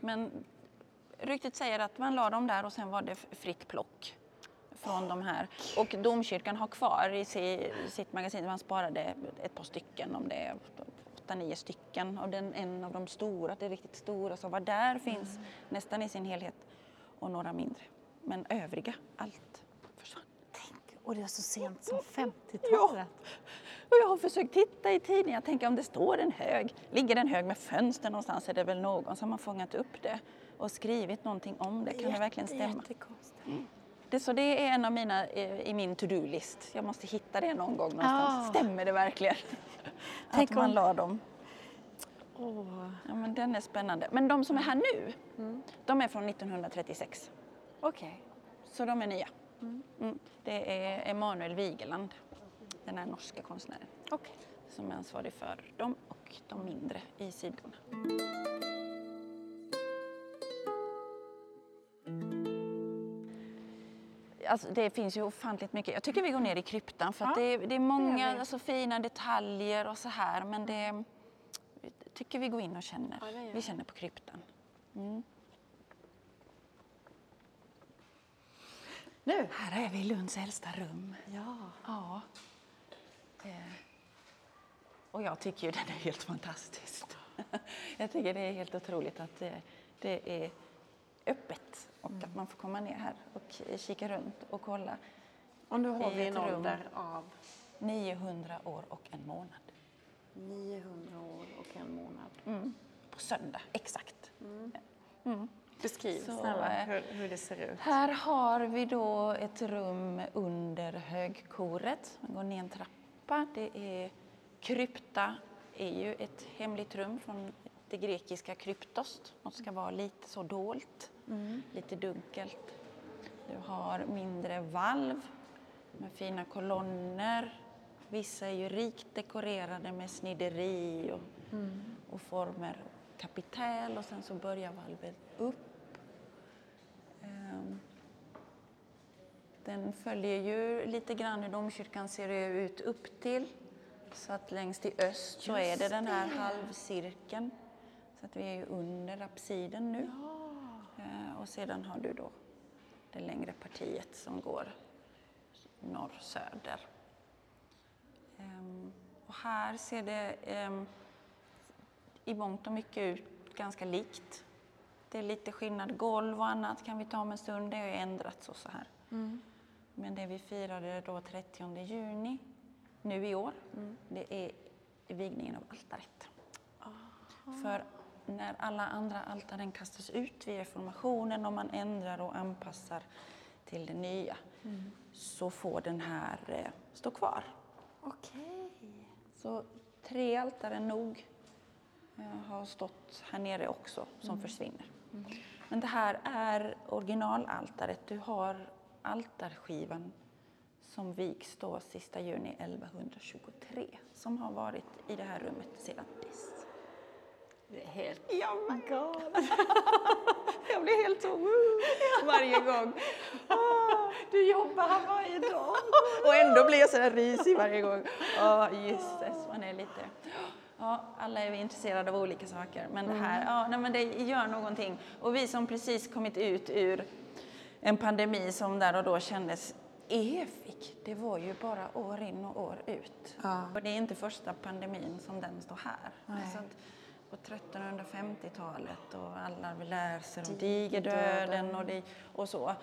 Men ryktet säger att man la dem där och sen var det fritt plock från de här. Och domkyrkan har kvar i si- sitt magasin, man sparade ett par stycken, om det är åtta, nio stycken. Och den, en av de stora, det riktigt stora som var där finns nästan i sin helhet och några mindre. Men övriga, allt. Och det är så sent som 50-talet. Och jag har försökt titta i tidningen, tänka om det står en hög, ligger en hög med fönster någonstans är det väl någon som har fångat upp det och skrivit någonting om det. Kan det verkligen stämma? Jättekonstigt. Det, så det är en av mina eh, i min to-do-list. Jag måste hitta det någon gång någonstans. Ah. Stämmer det verkligen? Tänk att man om- la dem. Åh, Ja, men den är spännande. Men de som är här nu, de är från 1936. Okej. Så de är nya. Mm. Det är Emanuel Vigeland, den här norska konstnären, Okej. som är ansvarig för dem och de mindre i sidorna. alltså, det finns ju ofantligt mycket. Jag tycker vi går ner i kryptan för Ja, det, är, det är många vi. alltså, fina detaljer och så här men det jag tycker vi går in och känner. Ja, det vi. känner på kryptan. Mm. Nu? Här är vi i Lunds äldsta rum. Ja. Ja. Eh. Och jag tycker ju den är helt fantastisk. jag tycker det är helt otroligt att det, det är öppet och att man får komma ner här och kika runt och kolla. Och nu har I vi en ålder av 900 år och en månad. 900 år och en månad. Mm. På söndag, exakt. Beskriv Så, snälla eh, hur, hur det ser ut. Här har vi då ett rum under högkoret. Man går ner en trappa. Det är krypta är ju ett hemligt rum från det grekiska kryptos. Något ska vara lite så dolt, lite dunkelt. Du har mindre valv med fina kolonner. Vissa är ju rikt dekorerade med snideri och, och former. Kapitäl och sen så börjar valvet upp Den följer ju lite grann hur domkyrkan ser ut upp till. Så att längst i öst så är det den här halvcirkeln. Så att vi är ju under apsiden nu. Eh, Och sedan har du då det längre partiet som går norr-söder. Ehm, Och här ser det ehm, i mångt och mycket ut ganska likt. Det är lite skillnad. Golv och annat kan vi ta om en stund. Det har ju ändrats och så här. Men det vi firade då 30 juni nu i år, det är vigningen av altaret. För när alla andra altaren kastas ut vid reformationen och man ändrar och anpassar till det nya så får den här eh, stå kvar. Okej. Så tre altaren nog eh, har stått här nere också som försvinner. Men det här är originalaltaret. Du har altarskivan som vigs då sista juni 1123 som har varit i det här rummet sedan dess. Det är helt Ja, men galet. jag blir helt så varje gång. Du jobbar varje dag. Och ändå blir jag så där risig varje gång. Ja, jösses, man är lite... Ja, alla är vi intresserade av olika saker, men det här, ja, nej, men det gör någonting. Och vi som precis kommit ut ur en pandemi som där och då kändes evig, det var ju bara år in och år ut. Ja. Och det är inte första pandemin som den står här. Alltså på 1350-talet och alla vi läser om Digerdöden. och, det, och så.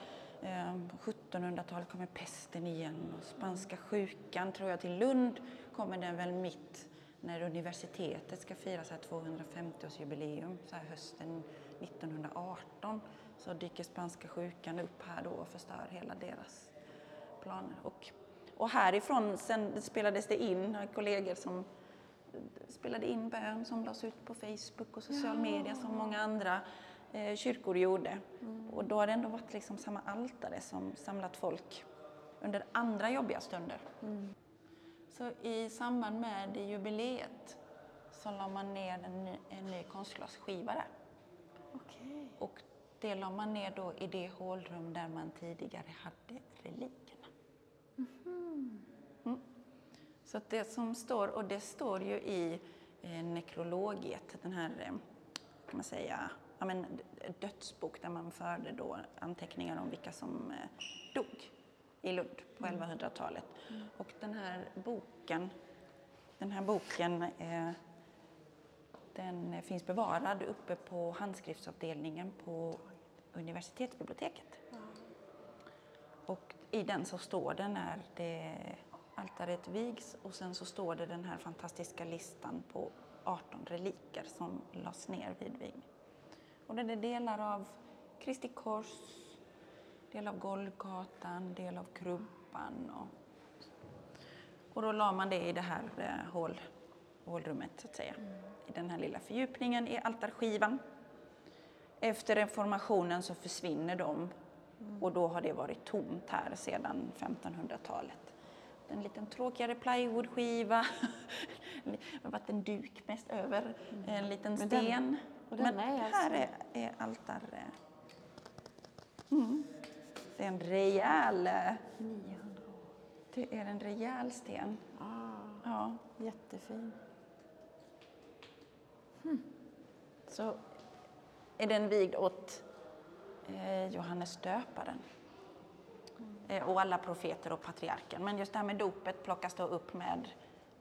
Ehm, På 1700-talet kommer pesten igen och spanska sjukan tror jag till Lund kommer den väl mitt när universitetet ska fira så här 250-årsjubileum så här hösten 1918 så dyker spanska sjukan upp här då och förstör hela deras planer. Och, och härifrån sen spelades det in, kollegor som spelade in bön som lades ut på Facebook och social media som många andra eh, kyrkor gjorde. Och då har det ändå varit liksom samma altare som samlat folk under andra jobbiga stunder. Så i samband med jubileet så la man ner en ny, en ny konstglasskiva där. Okej. Och det la man ner då i det hålrum där man tidigare hade relikerna. Mm. Så att det som står, och det står ju i eh, nekrologiet, den här, eh, kan man säga, ja, men, dödsbok där man förde då anteckningar om vilka som eh, dog i Lund på 1100-talet. Och den här boken, den här boken eh, den finns bevarad uppe på handskriftsavdelningen på universitetsbiblioteket. Och i den så står det när det altaret vigs och sen så står det den här fantastiska listan på 18 reliker som lades ner vid vigning. Och det är delar av Kristi kors, del av Golgatan, del av krubban och, och då la man det i det här eh, hål, hålrummet så att säga. I den här lilla fördjupningen i altarskivan. Efter reformationen så försvinner de och då har det varit tomt här sedan 1500-talet. En liten tråkigare plywoodskiva, det har varit en duk mest över, en liten Men den- sten. den Men är här alltså- är, är altar... eh, Mm. Det är en rejäl, eh, 900 år. det är en rejäl sten. Ah, Ja. jättefin. Hmm. Så är den vigd åt eh, Johannes döparen. Eh, och alla profeter och patriarken. Men just det här med dopet plockas då upp med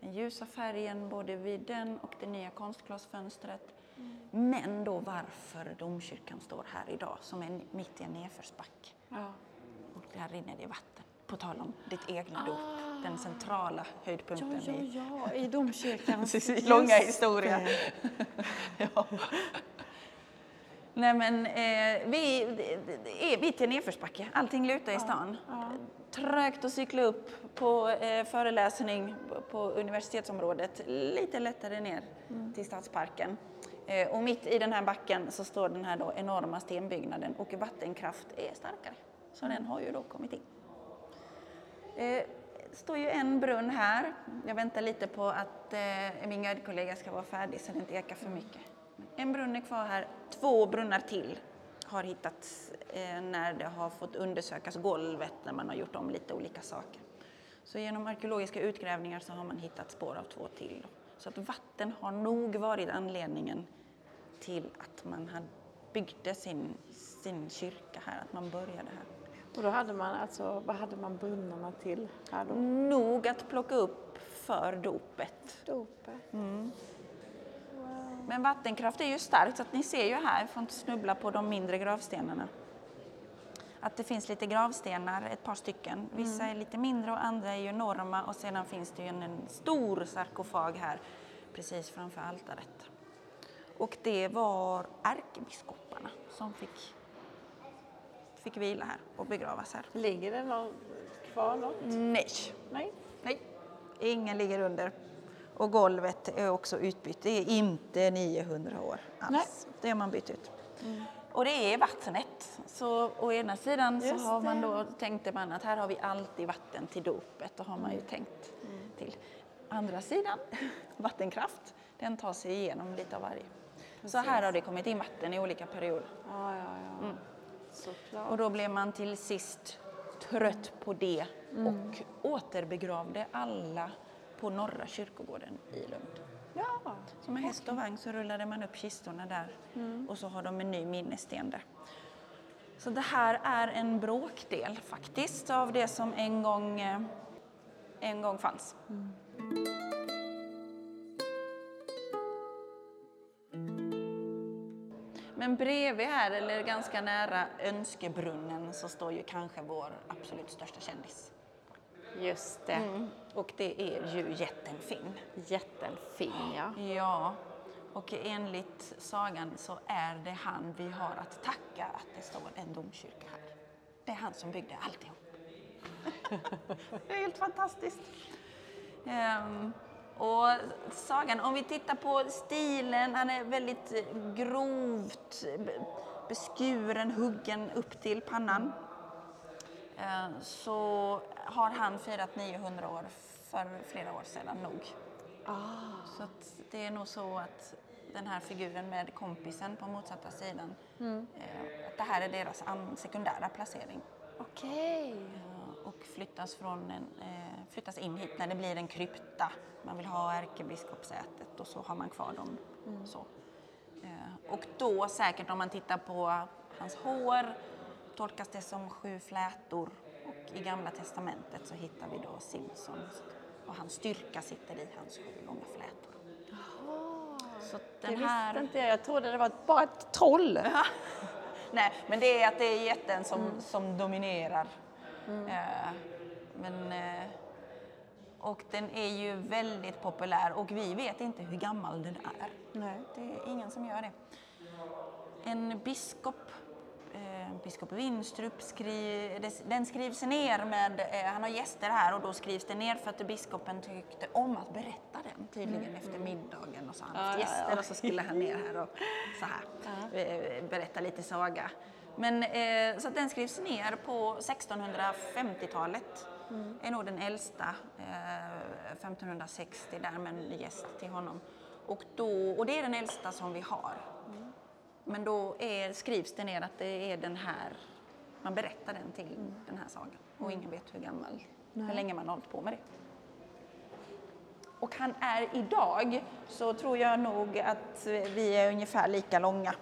den ljusa färgen både vid den och det nya konstglasfönstret. Men då varför domkyrkan står här idag som är mitt i en nedförsbacke. Ja. Och där rinner det vatten. På tal om ditt egna dop, den centrala höjdpunkten Ja, ja, i ja, i domkyrkans långa historia. ja. Nej men eh, vi det- det en nedförsbacke, allting lutar i stan. ja. Trögt att cykla upp på eh, föreläsning på universitetsområdet, lite lättare ner Mm. till Stadsparken. Eh, och mitt i den här backen så står den här då enorma stenbyggnaden och vattenkraft är starkare. Så Mm. den har ju då kommit in. Eh, Det står ju en brunn här. Jag väntar lite på att eh, min guidekollega ska vara färdig så det inte ekar för mycket. En brunn är kvar här. Två brunnar till har hittats eh, när det har fått undersökas golvet när man har gjort om lite olika saker. Så genom arkeologiska utgrävningar så har man hittat spår av två till. Då. Så att vatten har nog varit anledningen till att man hade byggde sin, sin kyrka här, att man började här. Och då hade man alltså, vad hade man brunnarna till här då? Nog att plocka upp för dopet. Dopet. Men vattenkraft är ju starkt så att ni ser ju här, får inte snubbla på de mindre gravstenarna. Att det finns lite gravstenar, ett par stycken. Vissa är lite mindre och andra är ju enorma och sedan finns det ju en, en stor sarkofag här precis framför altaret. Och det var ärkebiskoparna som fick, fick vila här och begravas här. Ligger det någon, kvar något? Nej, Nej. Nej, ingen ligger under. Och golvet är också utbytt. Det är inte 900 år alls. Nej. Det har man bytt ut. Och det är vattnet. Så å ena sidan så Just har man då, tänkte man att här har vi alltid vatten till dopet. Det har man ju tänkt till. Andra sidan, vattenkraft, den tar sig igenom lite av varje. Så här har det kommit in vatten i olika perioder. Ja, ja, ja. Såklart. Och då blev man till sist trött på det och återbegravde alla på Norra kyrkogården i Lund. Ja. Så med häst och vagn så rullade man upp kistorna där och så har de en ny minnessten där. Så det här är en bråkdel faktiskt av det som en gång, eh, en gång fanns. Men bredvid här, eller ganska nära Önskebrunnen, så står ju kanske vår absolut största kändis. Just det. Mm. Och det är ju jätten Finn. Jätten fin, ja. Ja, och enligt sagan så är det han vi har att tacka att det står en domkyrka här. Det är han som byggde alltihop. det är helt fantastiskt. Ehm, och sagan, om vi tittar på stilen, han är väldigt grovt be- beskuren, huggen upp till pannan. Eh, så har han firat 900 år för flera år sedan nog. Så att det är nog så att den här figuren med kompisen på motsatta sidan, eh, att det här är deras sekundära placering. Okej. Eh, Och flyttas, från en, eh, flyttas in hit när det blir en krypta. Man vill ha ärkebiskopsätet och så har man kvar dem. Så. Eh, Och då säkert om man tittar på hans hår tolkas det som sju flätor i Gamla Testamentet så hittar vi då Simson och hans styrka sitter i hans sju långa flätor. Så att Det den visste här... inte jag. Jag trodde det var bara ett troll. Nej, men det är att det är jätten som, som dominerar. Eh, men, eh, och den är ju väldigt populär och vi vet inte hur gammal den är. Nej. Det är ingen som gör det. En biskop, eh, biskop Winstrup, skri, den skrivs ner med, eh, han har gäster här och då skrivs det ner för att biskopen tyckte om att berätta den tydligen efter middagen och så han haft Ja, ja, gäster ja. och så skulle han ner här och så här, eh, berätta lite saga. Men, eh, så den skrivs ner på 1650-talet. är nog den äldsta, eh, 1560 där med en gäst till honom. Och, då, och det är den äldsta som vi har. Men då är, skrivs det ner att det är den här Man berättar den till den här sagan och ingen vet hur gammal, hur länge man har hållit på med det. Och han är idag, så tror jag nog att vi är ungefär lika långa.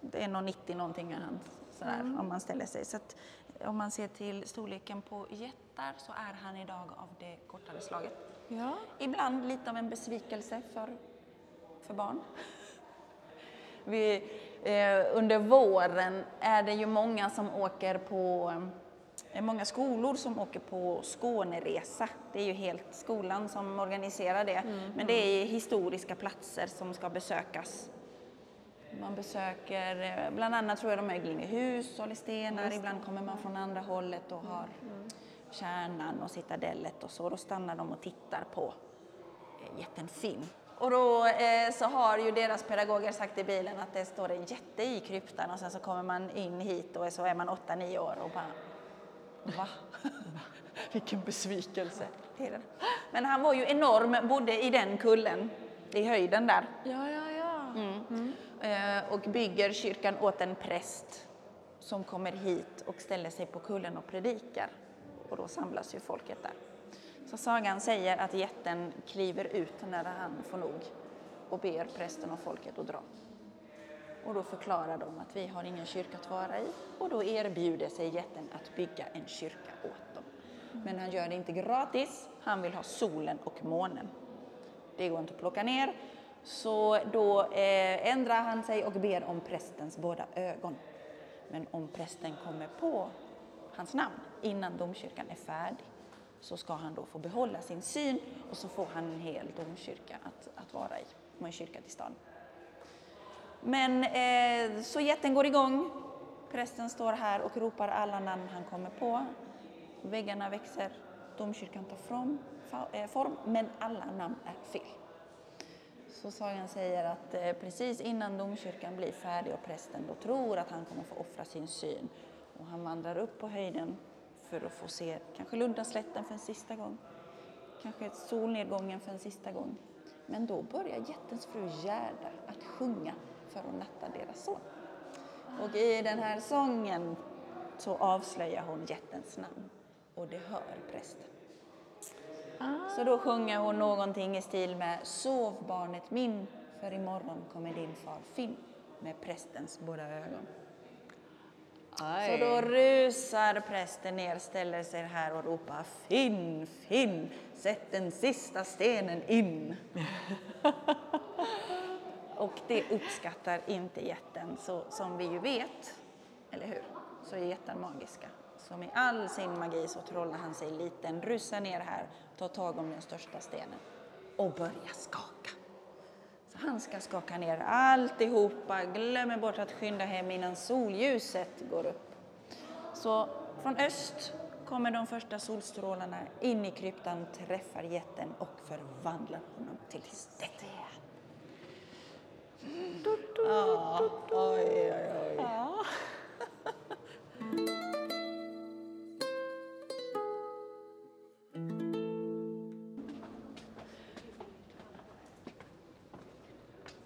Det är nog 90 någonting han, sådär, om man ställer sig. Så att, om man ser till storleken på jättar så är han idag av det kortare slaget. Ja. Ibland lite av en besvikelse för, för barn. Vi, under våren är det ju många som åker på, eh, många skolor som åker på Skåneresa. Det är ju helt skolan som organiserar det. Men det är historiska platser som ska besökas. Man besöker, eh, bland annat tror jag de är Glingehus, Sollestenar, ibland kommer man från andra hållet och har Kärnan och Citadellet och så. Då stannar de och tittar på eh, jätten Finn. Och då eh, så har ju deras pedagoger sagt i bilen att det står en jätte i kryptan och sen så kommer man in hit och så är man 8-9 år och bara Va? Vilken besvikelse. Men han var ju enorm, bodde i den kullen, i höjden där. Ja, ja, ja. Eh, och bygger kyrkan åt en präst som kommer hit och ställer sig på kullen och predikar. Och då samlas ju folket där. Så sagan säger att jätten kliver ut när han får nog och ber prästen och folket att dra. Och då förklarar de att vi har ingen kyrka att vara i och då erbjuder sig jätten att bygga en kyrka åt dem. Men han gör det inte gratis, han vill ha solen och månen. Det går inte att plocka ner. Så då eh, ändrar han sig och ber om prästens båda ögon. Men om prästen kommer på hans namn innan domkyrkan är färdig så ska han då få behålla sin syn och så får han en hel domkyrka att, att vara i och en kyrka till stan. Men eh, så jätten går igång. Prästen står här och ropar alla namn han kommer på. Väggarna växer, domkyrkan tar form, eh, form men alla namn är fel. Så sagan säger att eh, precis innan domkyrkan blir färdig och prästen då tror att han kommer få offra sin syn och han vandrar upp på höjden för att få se kanske Lundaslätten för en sista gång, kanske solnedgången för en sista gång. Men då börjar jättens fru Gerda att sjunga för att natta deras son. Och i den här sången så avslöjar hon jättens namn och det hör prästen. Så då sjunger hon någonting i stil med Sov barnet min, för imorgon kommer din far Finn med prästens båda ögon. Så då rusar prästen ner, ställer sig här och ropar Finn, Finn, sätt den sista stenen in. och det uppskattar inte jätten, så som vi ju vet, eller hur, så är jätten magiska. Så med all sin magi så trollar han sig liten, rusar ner här, tar tag om den största stenen och börjar skaka. Han ska skaka ner alltihopa, glömmer bort att skynda hem innan solljuset går upp. Så från öst kommer de första solstrålarna in i kryptan, träffar jätten och förvandlar honom till sten. Ja, oj, oj, oj.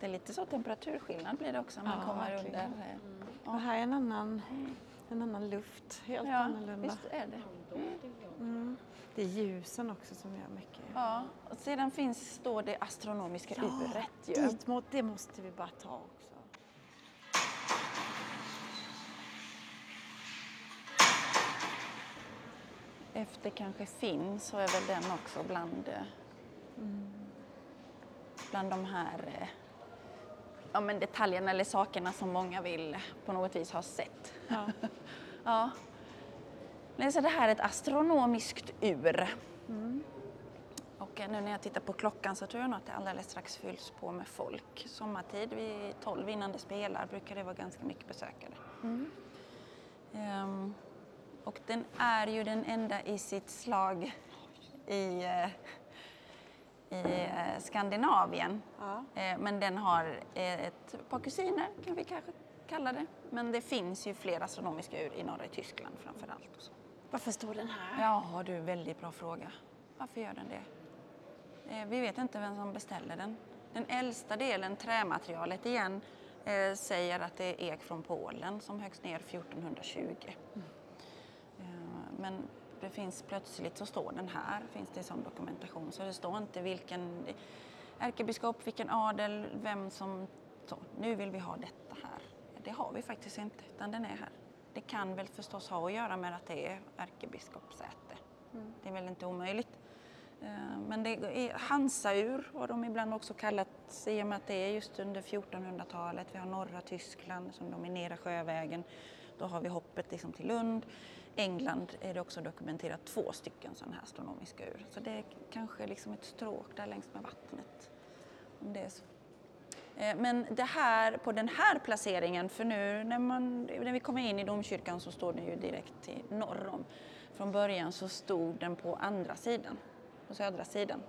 Det är lite så temperaturskillnad blir det också när man Ja, kommer verkligen. under. eh, Och här är en annan, en annan luft, helt Ja, annorlunda. visst är det. Det är ljusen också som gör mycket. Ja, och sedan finns då det astronomiska uret ju. dit det måste vi bara ta också. Efter kanske Finn så är väl den också bland, eh, bland de här eh, ja, men detaljerna eller sakerna som många vill på något vis ha sett. Ja. Ja. Nej, så det här är ett astronomiskt ur. Och eh, nu när jag tittar på klockan så tror jag nog att det alldeles strax fylls på med folk. Sommartid vid 12 innan det spelar brukar det vara ganska mycket besökare. Ehm, och den är ju den enda i sitt slag i, eh, i eh, Skandinavien. Ja. Eh, Men den har eh, ett par kusiner, kan vi kanske kalla det. Men det finns ju fler astronomiska ur i norra Tyskland framför allt. Varför står den här? Ja, du, väldigt bra fråga. Varför gör den det? Vi vet inte vem som beställer den. Den äldsta delen, trämaterialet igen, säger att det är ek från Polen som högst ner 1420. men det finns plötsligt så står den här, finns det som dokumentation. Så det står inte vilken ärkebiskop, vilken adel, vem som... Så, nu vill vi ha detta här. Det har vi faktiskt inte, utan den är här. Det kan väl förstås ha att göra med att det är ärkebiskopssäte. Mm. Det är väl inte omöjligt. Eh, men det är Hansaur har de ibland också kallats i och med att det är just under 1400-talet. Vi har norra Tyskland som dominerar sjövägen. Då har vi hoppet liksom till Lund. England är det också dokumenterat två stycken sådana här astronomiska ur. Så det är kanske liksom ett stråk där längs med vattnet. Om det är så. Eh, men det här, på den här placeringen, för nu när, man, när vi kommer in i domkyrkan så står den ju direkt till norr om. Från början så stod den på andra sidan, på södra sidan,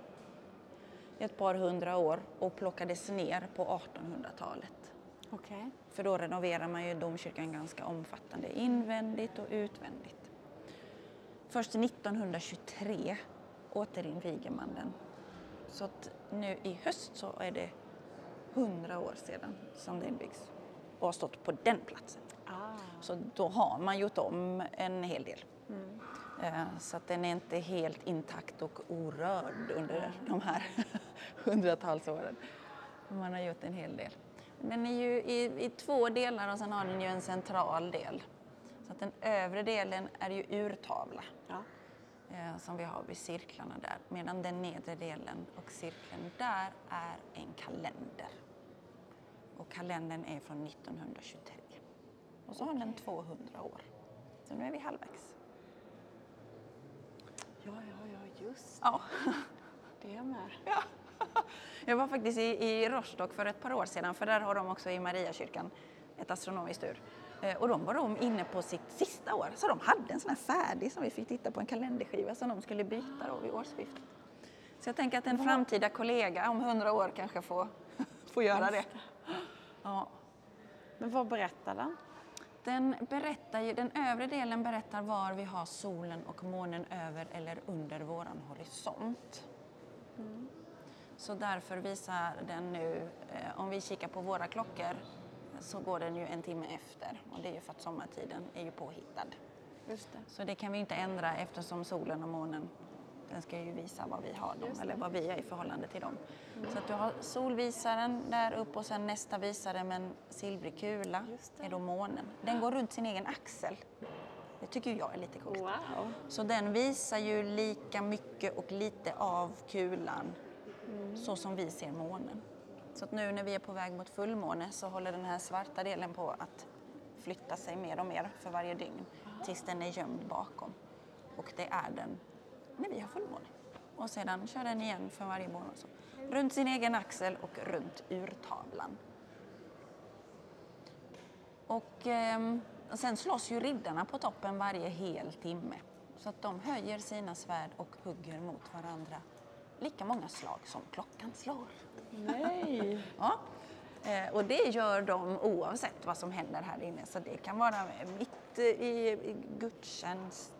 i ett par hundra år och plockades ner på 1800-talet. Okay. För då renoverar man ju domkyrkan ganska omfattande invändigt och utvändigt. Först 1923 återinviger man den. Så att nu i höst så är det 100 år sedan som den byggs och har stått på den platsen. Ah. Så då har man gjort om en hel del. Mm. Eh, så att den är inte helt intakt och orörd under de här hundratals åren. Man har gjort en hel del. Den är ju i, i, två delar och sen har den ju en central del. Så att den övre delen är ju urtavla. Ja. Eh, som vi har vid cirklarna där. Medan den nedre delen och cirkeln där är en kalender. Och kalendern är från 1923. Och så har den 200 år. Så nu är vi halvvägs. Ja, ja, ja, just Ja. det med. Ja. Jag var faktiskt i, i Rostock för ett par år sedan, för där har de också i Mariakyrkan ett astronomiskt ur. Eh, och de var de inne på sitt sista år, så de hade en sån här färdig som vi fick titta på, en kalenderskiva som de skulle byta då vid årsskiftet. Så jag tänker att en framtida kollega om hundra år kanske får, får göra det. Ja. Men vad berättar den? Den, berättar ju, den övre delen berättar var vi har solen och månen över eller under våran horisont. Mm. Så därför visar den nu, eh, om vi kikar på våra klockor, så går den ju en timme efter och det är ju för att sommartiden är ju påhittad. Just det. Så det kan vi inte ändra eftersom solen och månen den ska ju visa vad vi har dem, eller vad vi är i förhållande till dem. Mm. Så att du har solvisaren där uppe och sen nästa visare med en silvrig kula är då månen. Den går runt sin egen axel. Det tycker jag är lite coolt. Wow. Så den visar ju lika mycket och lite av kulan mm. så som vi ser månen. Så att nu när vi är på väg mot fullmåne så håller den här svarta delen på att flytta sig mer och mer för varje dygn tills den är gömd bakom. Och det är den när vi har fullmåne. Och sedan kör den igen för varje månad. Så. Runt sin egen axel och runt urtavlan. Och, eh, och sen slåss ju riddarna på toppen varje hel timme. Så att de höjer sina svärd och hugger mot varandra lika många slag som klockan slår. Nej! ja. Eh, och det gör de oavsett vad som händer här inne. Så det kan vara mitt i gudstjänst,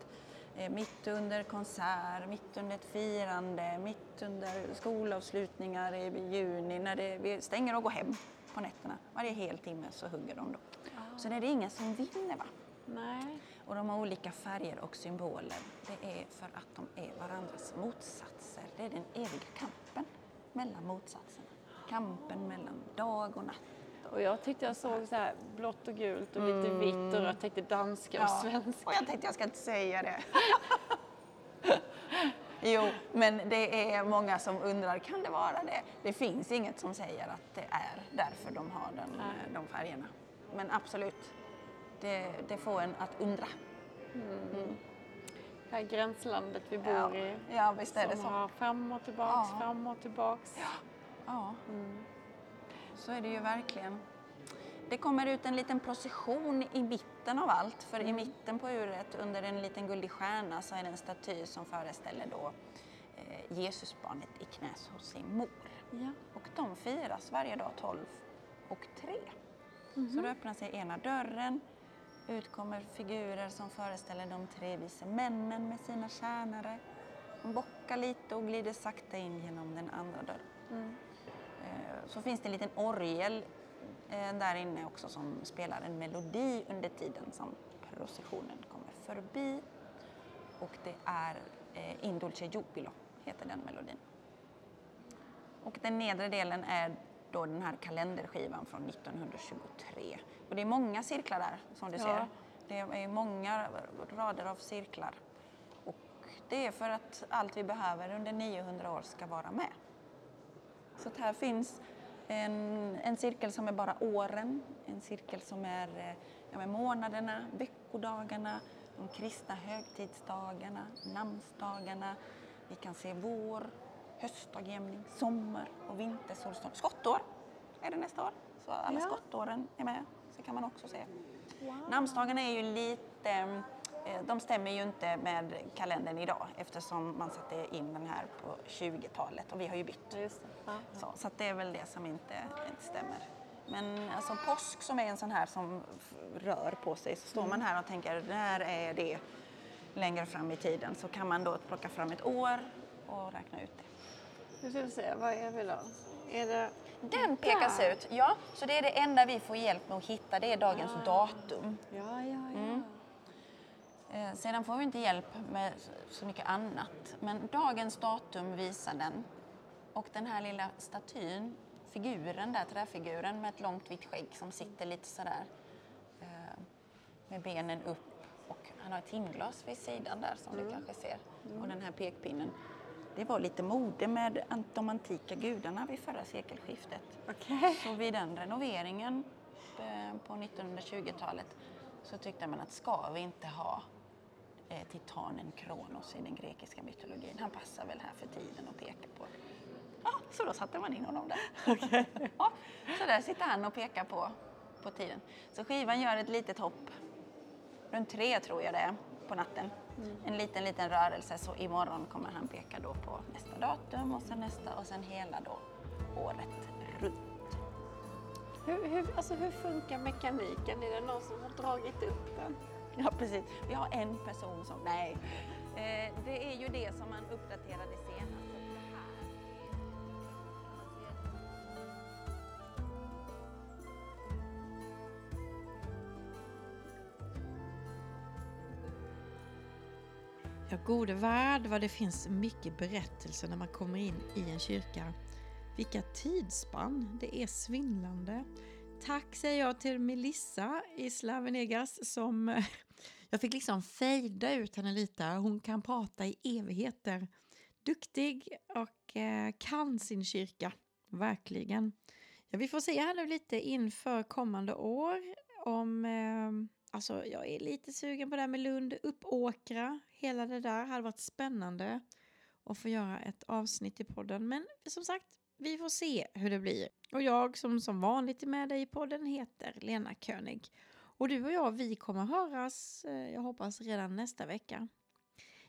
eh, mitt under konsert, mitt under ett firande, mitt under skolavslutningar i juni när det, vi stänger och går hem på nätterna. Varje hel timme så hugger de då. Ah. Så det är det ingen som vinner va? Nej. Och de har olika färger och symboler. Det är för att de är varandras motsatser. Det är den eviga kampen mellan motsatserna. Kampen mellan dag och natt. Och jag tyckte jag såg så här blått och gult och lite mm. vitt och jag tänkte danska och svenska. Och jag tänkte jag ska inte säga det. jo, men det är många som undrar, kan det vara det? Det finns inget som säger att det är därför de har den, de färgerna. Men absolut, det, det får en att undra. Mm. Det här gränslandet vi bor ja. i. Ja, visst är det så. har fram och tillbaks, ja. fram och tillbaks. Ja, ja. Mm. så är det ju verkligen. Det kommer ut en liten procession i mitten av allt, för mm. i mitten på uret under en liten guldig stjärna så är det en staty som föreställer då eh, Jesusbarnet i knäs hos sin mor. Ja. Och de firas varje dag 12 och 3. Mm. Så då öppnar sig ena dörren, ut kommer figurer som föreställer de tre vise männen med sina tjänare. De bockar lite och glider sakta in genom den andra dörren. Mm. Eh, så finns det en liten orgel eh, där inne också som spelar en melodi under tiden som processionen kommer förbi. och det är eh, In Dulce Jubilo, heter den melodin. Och den nedre delen är då den här kalenderskivan från 1923. Och det är många cirklar där som du Ja. ser. Det är många rader av cirklar. Och det är för att allt vi behöver under 900 år ska vara med. Så här finns en, en cirkel som är bara åren, en cirkel som är eh, ja, månaderna, veckodagarna, de kristna högtidsdagarna, namnsdagarna. Vi kan se vår, höstdagjämning, sommar och vintersolstånd. Skottår är det nästa år, så alla Ja. skottåren är med. Så kan man också se. Namnsdagarna är ju lite, eh, de stämmer ju inte med kalendern idag eftersom man satte in den här på 20-talet och vi har ju bytt. Just det. Ja. Så, så det är väl det som inte, inte stämmer. Men alltså påsk som är en sån här som rör på sig, så står man här och tänker när är det längre fram i tiden så kan man då plocka fram ett år och räkna ut det. Nu ska vi se, vad är vi då? Är det... Den pekas Där. ut, ja. Så det är det enda vi får hjälp med att hitta, det är dagens datum. Ja, ja, ja. Mm. Eh, sedan får vi inte hjälp med så- mycket annat. Men dagens datum visar den. Och den här lilla statyn, figuren där, träfiguren med ett långt vitt skägg som sitter lite sådär eh, med benen upp. Och han har ett timglas vid sidan där som du kanske ser. Och den här pekpinnen. Det var lite mode med de antika gudarna vid förra sekelskiftet. Okej. Så vid den renoveringen eh, på 1920-talet så tyckte man att ska vi inte ha eh, titanen Kronos i den grekiska mytologin? Han passar väl här för tiden och pekar på. Ja, så då satte man in honom där. Ja, så där sitter han och pekar på, på tiden. Så skivan gör ett litet hopp, runt tre tror jag det är, på natten. En liten, liten rörelse, så imorgon kommer han peka då på nästa datum och sen nästa och sen hela då året runt. Hur, hur, alltså, hur funkar mekaniken? Är det någon som har dragit upp den? Ja, precis. Vi har en person som... Nej. Eh, det är ju det som man uppdaterade Ja, gode värld vad det finns mycket berättelser när man kommer in i en kyrka. Vilka tidsspann, det är svindlande. Tack säger jag till Melissa i Slavenegas som jag fick liksom fejda ut henne lite. Hon kan prata i evigheter. Duktig och eh, kan sin kyrka, verkligen. Ja, vi får se här nu lite inför kommande år om eh, Alltså jag är lite sugen på det här med Lund, Uppåkra, hela det där hade varit spännande att få göra ett avsnitt i podden. Men som sagt, vi får se hur det blir. Och jag som som vanligt är med dig i podden heter Lena König. Och du och jag, vi kommer höras, eh, jag hoppas redan nästa vecka.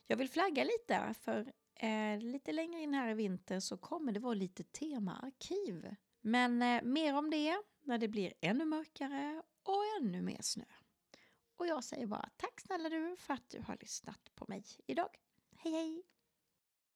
Jag vill flagga lite för eh, lite längre in här i vinter så kommer det vara lite temaarkiv. Men eh, mer om det när det blir ännu mörkare och ännu mer snö. Och jag säger bara tack snälla du för att du har lyssnat på mig idag. Hej hej!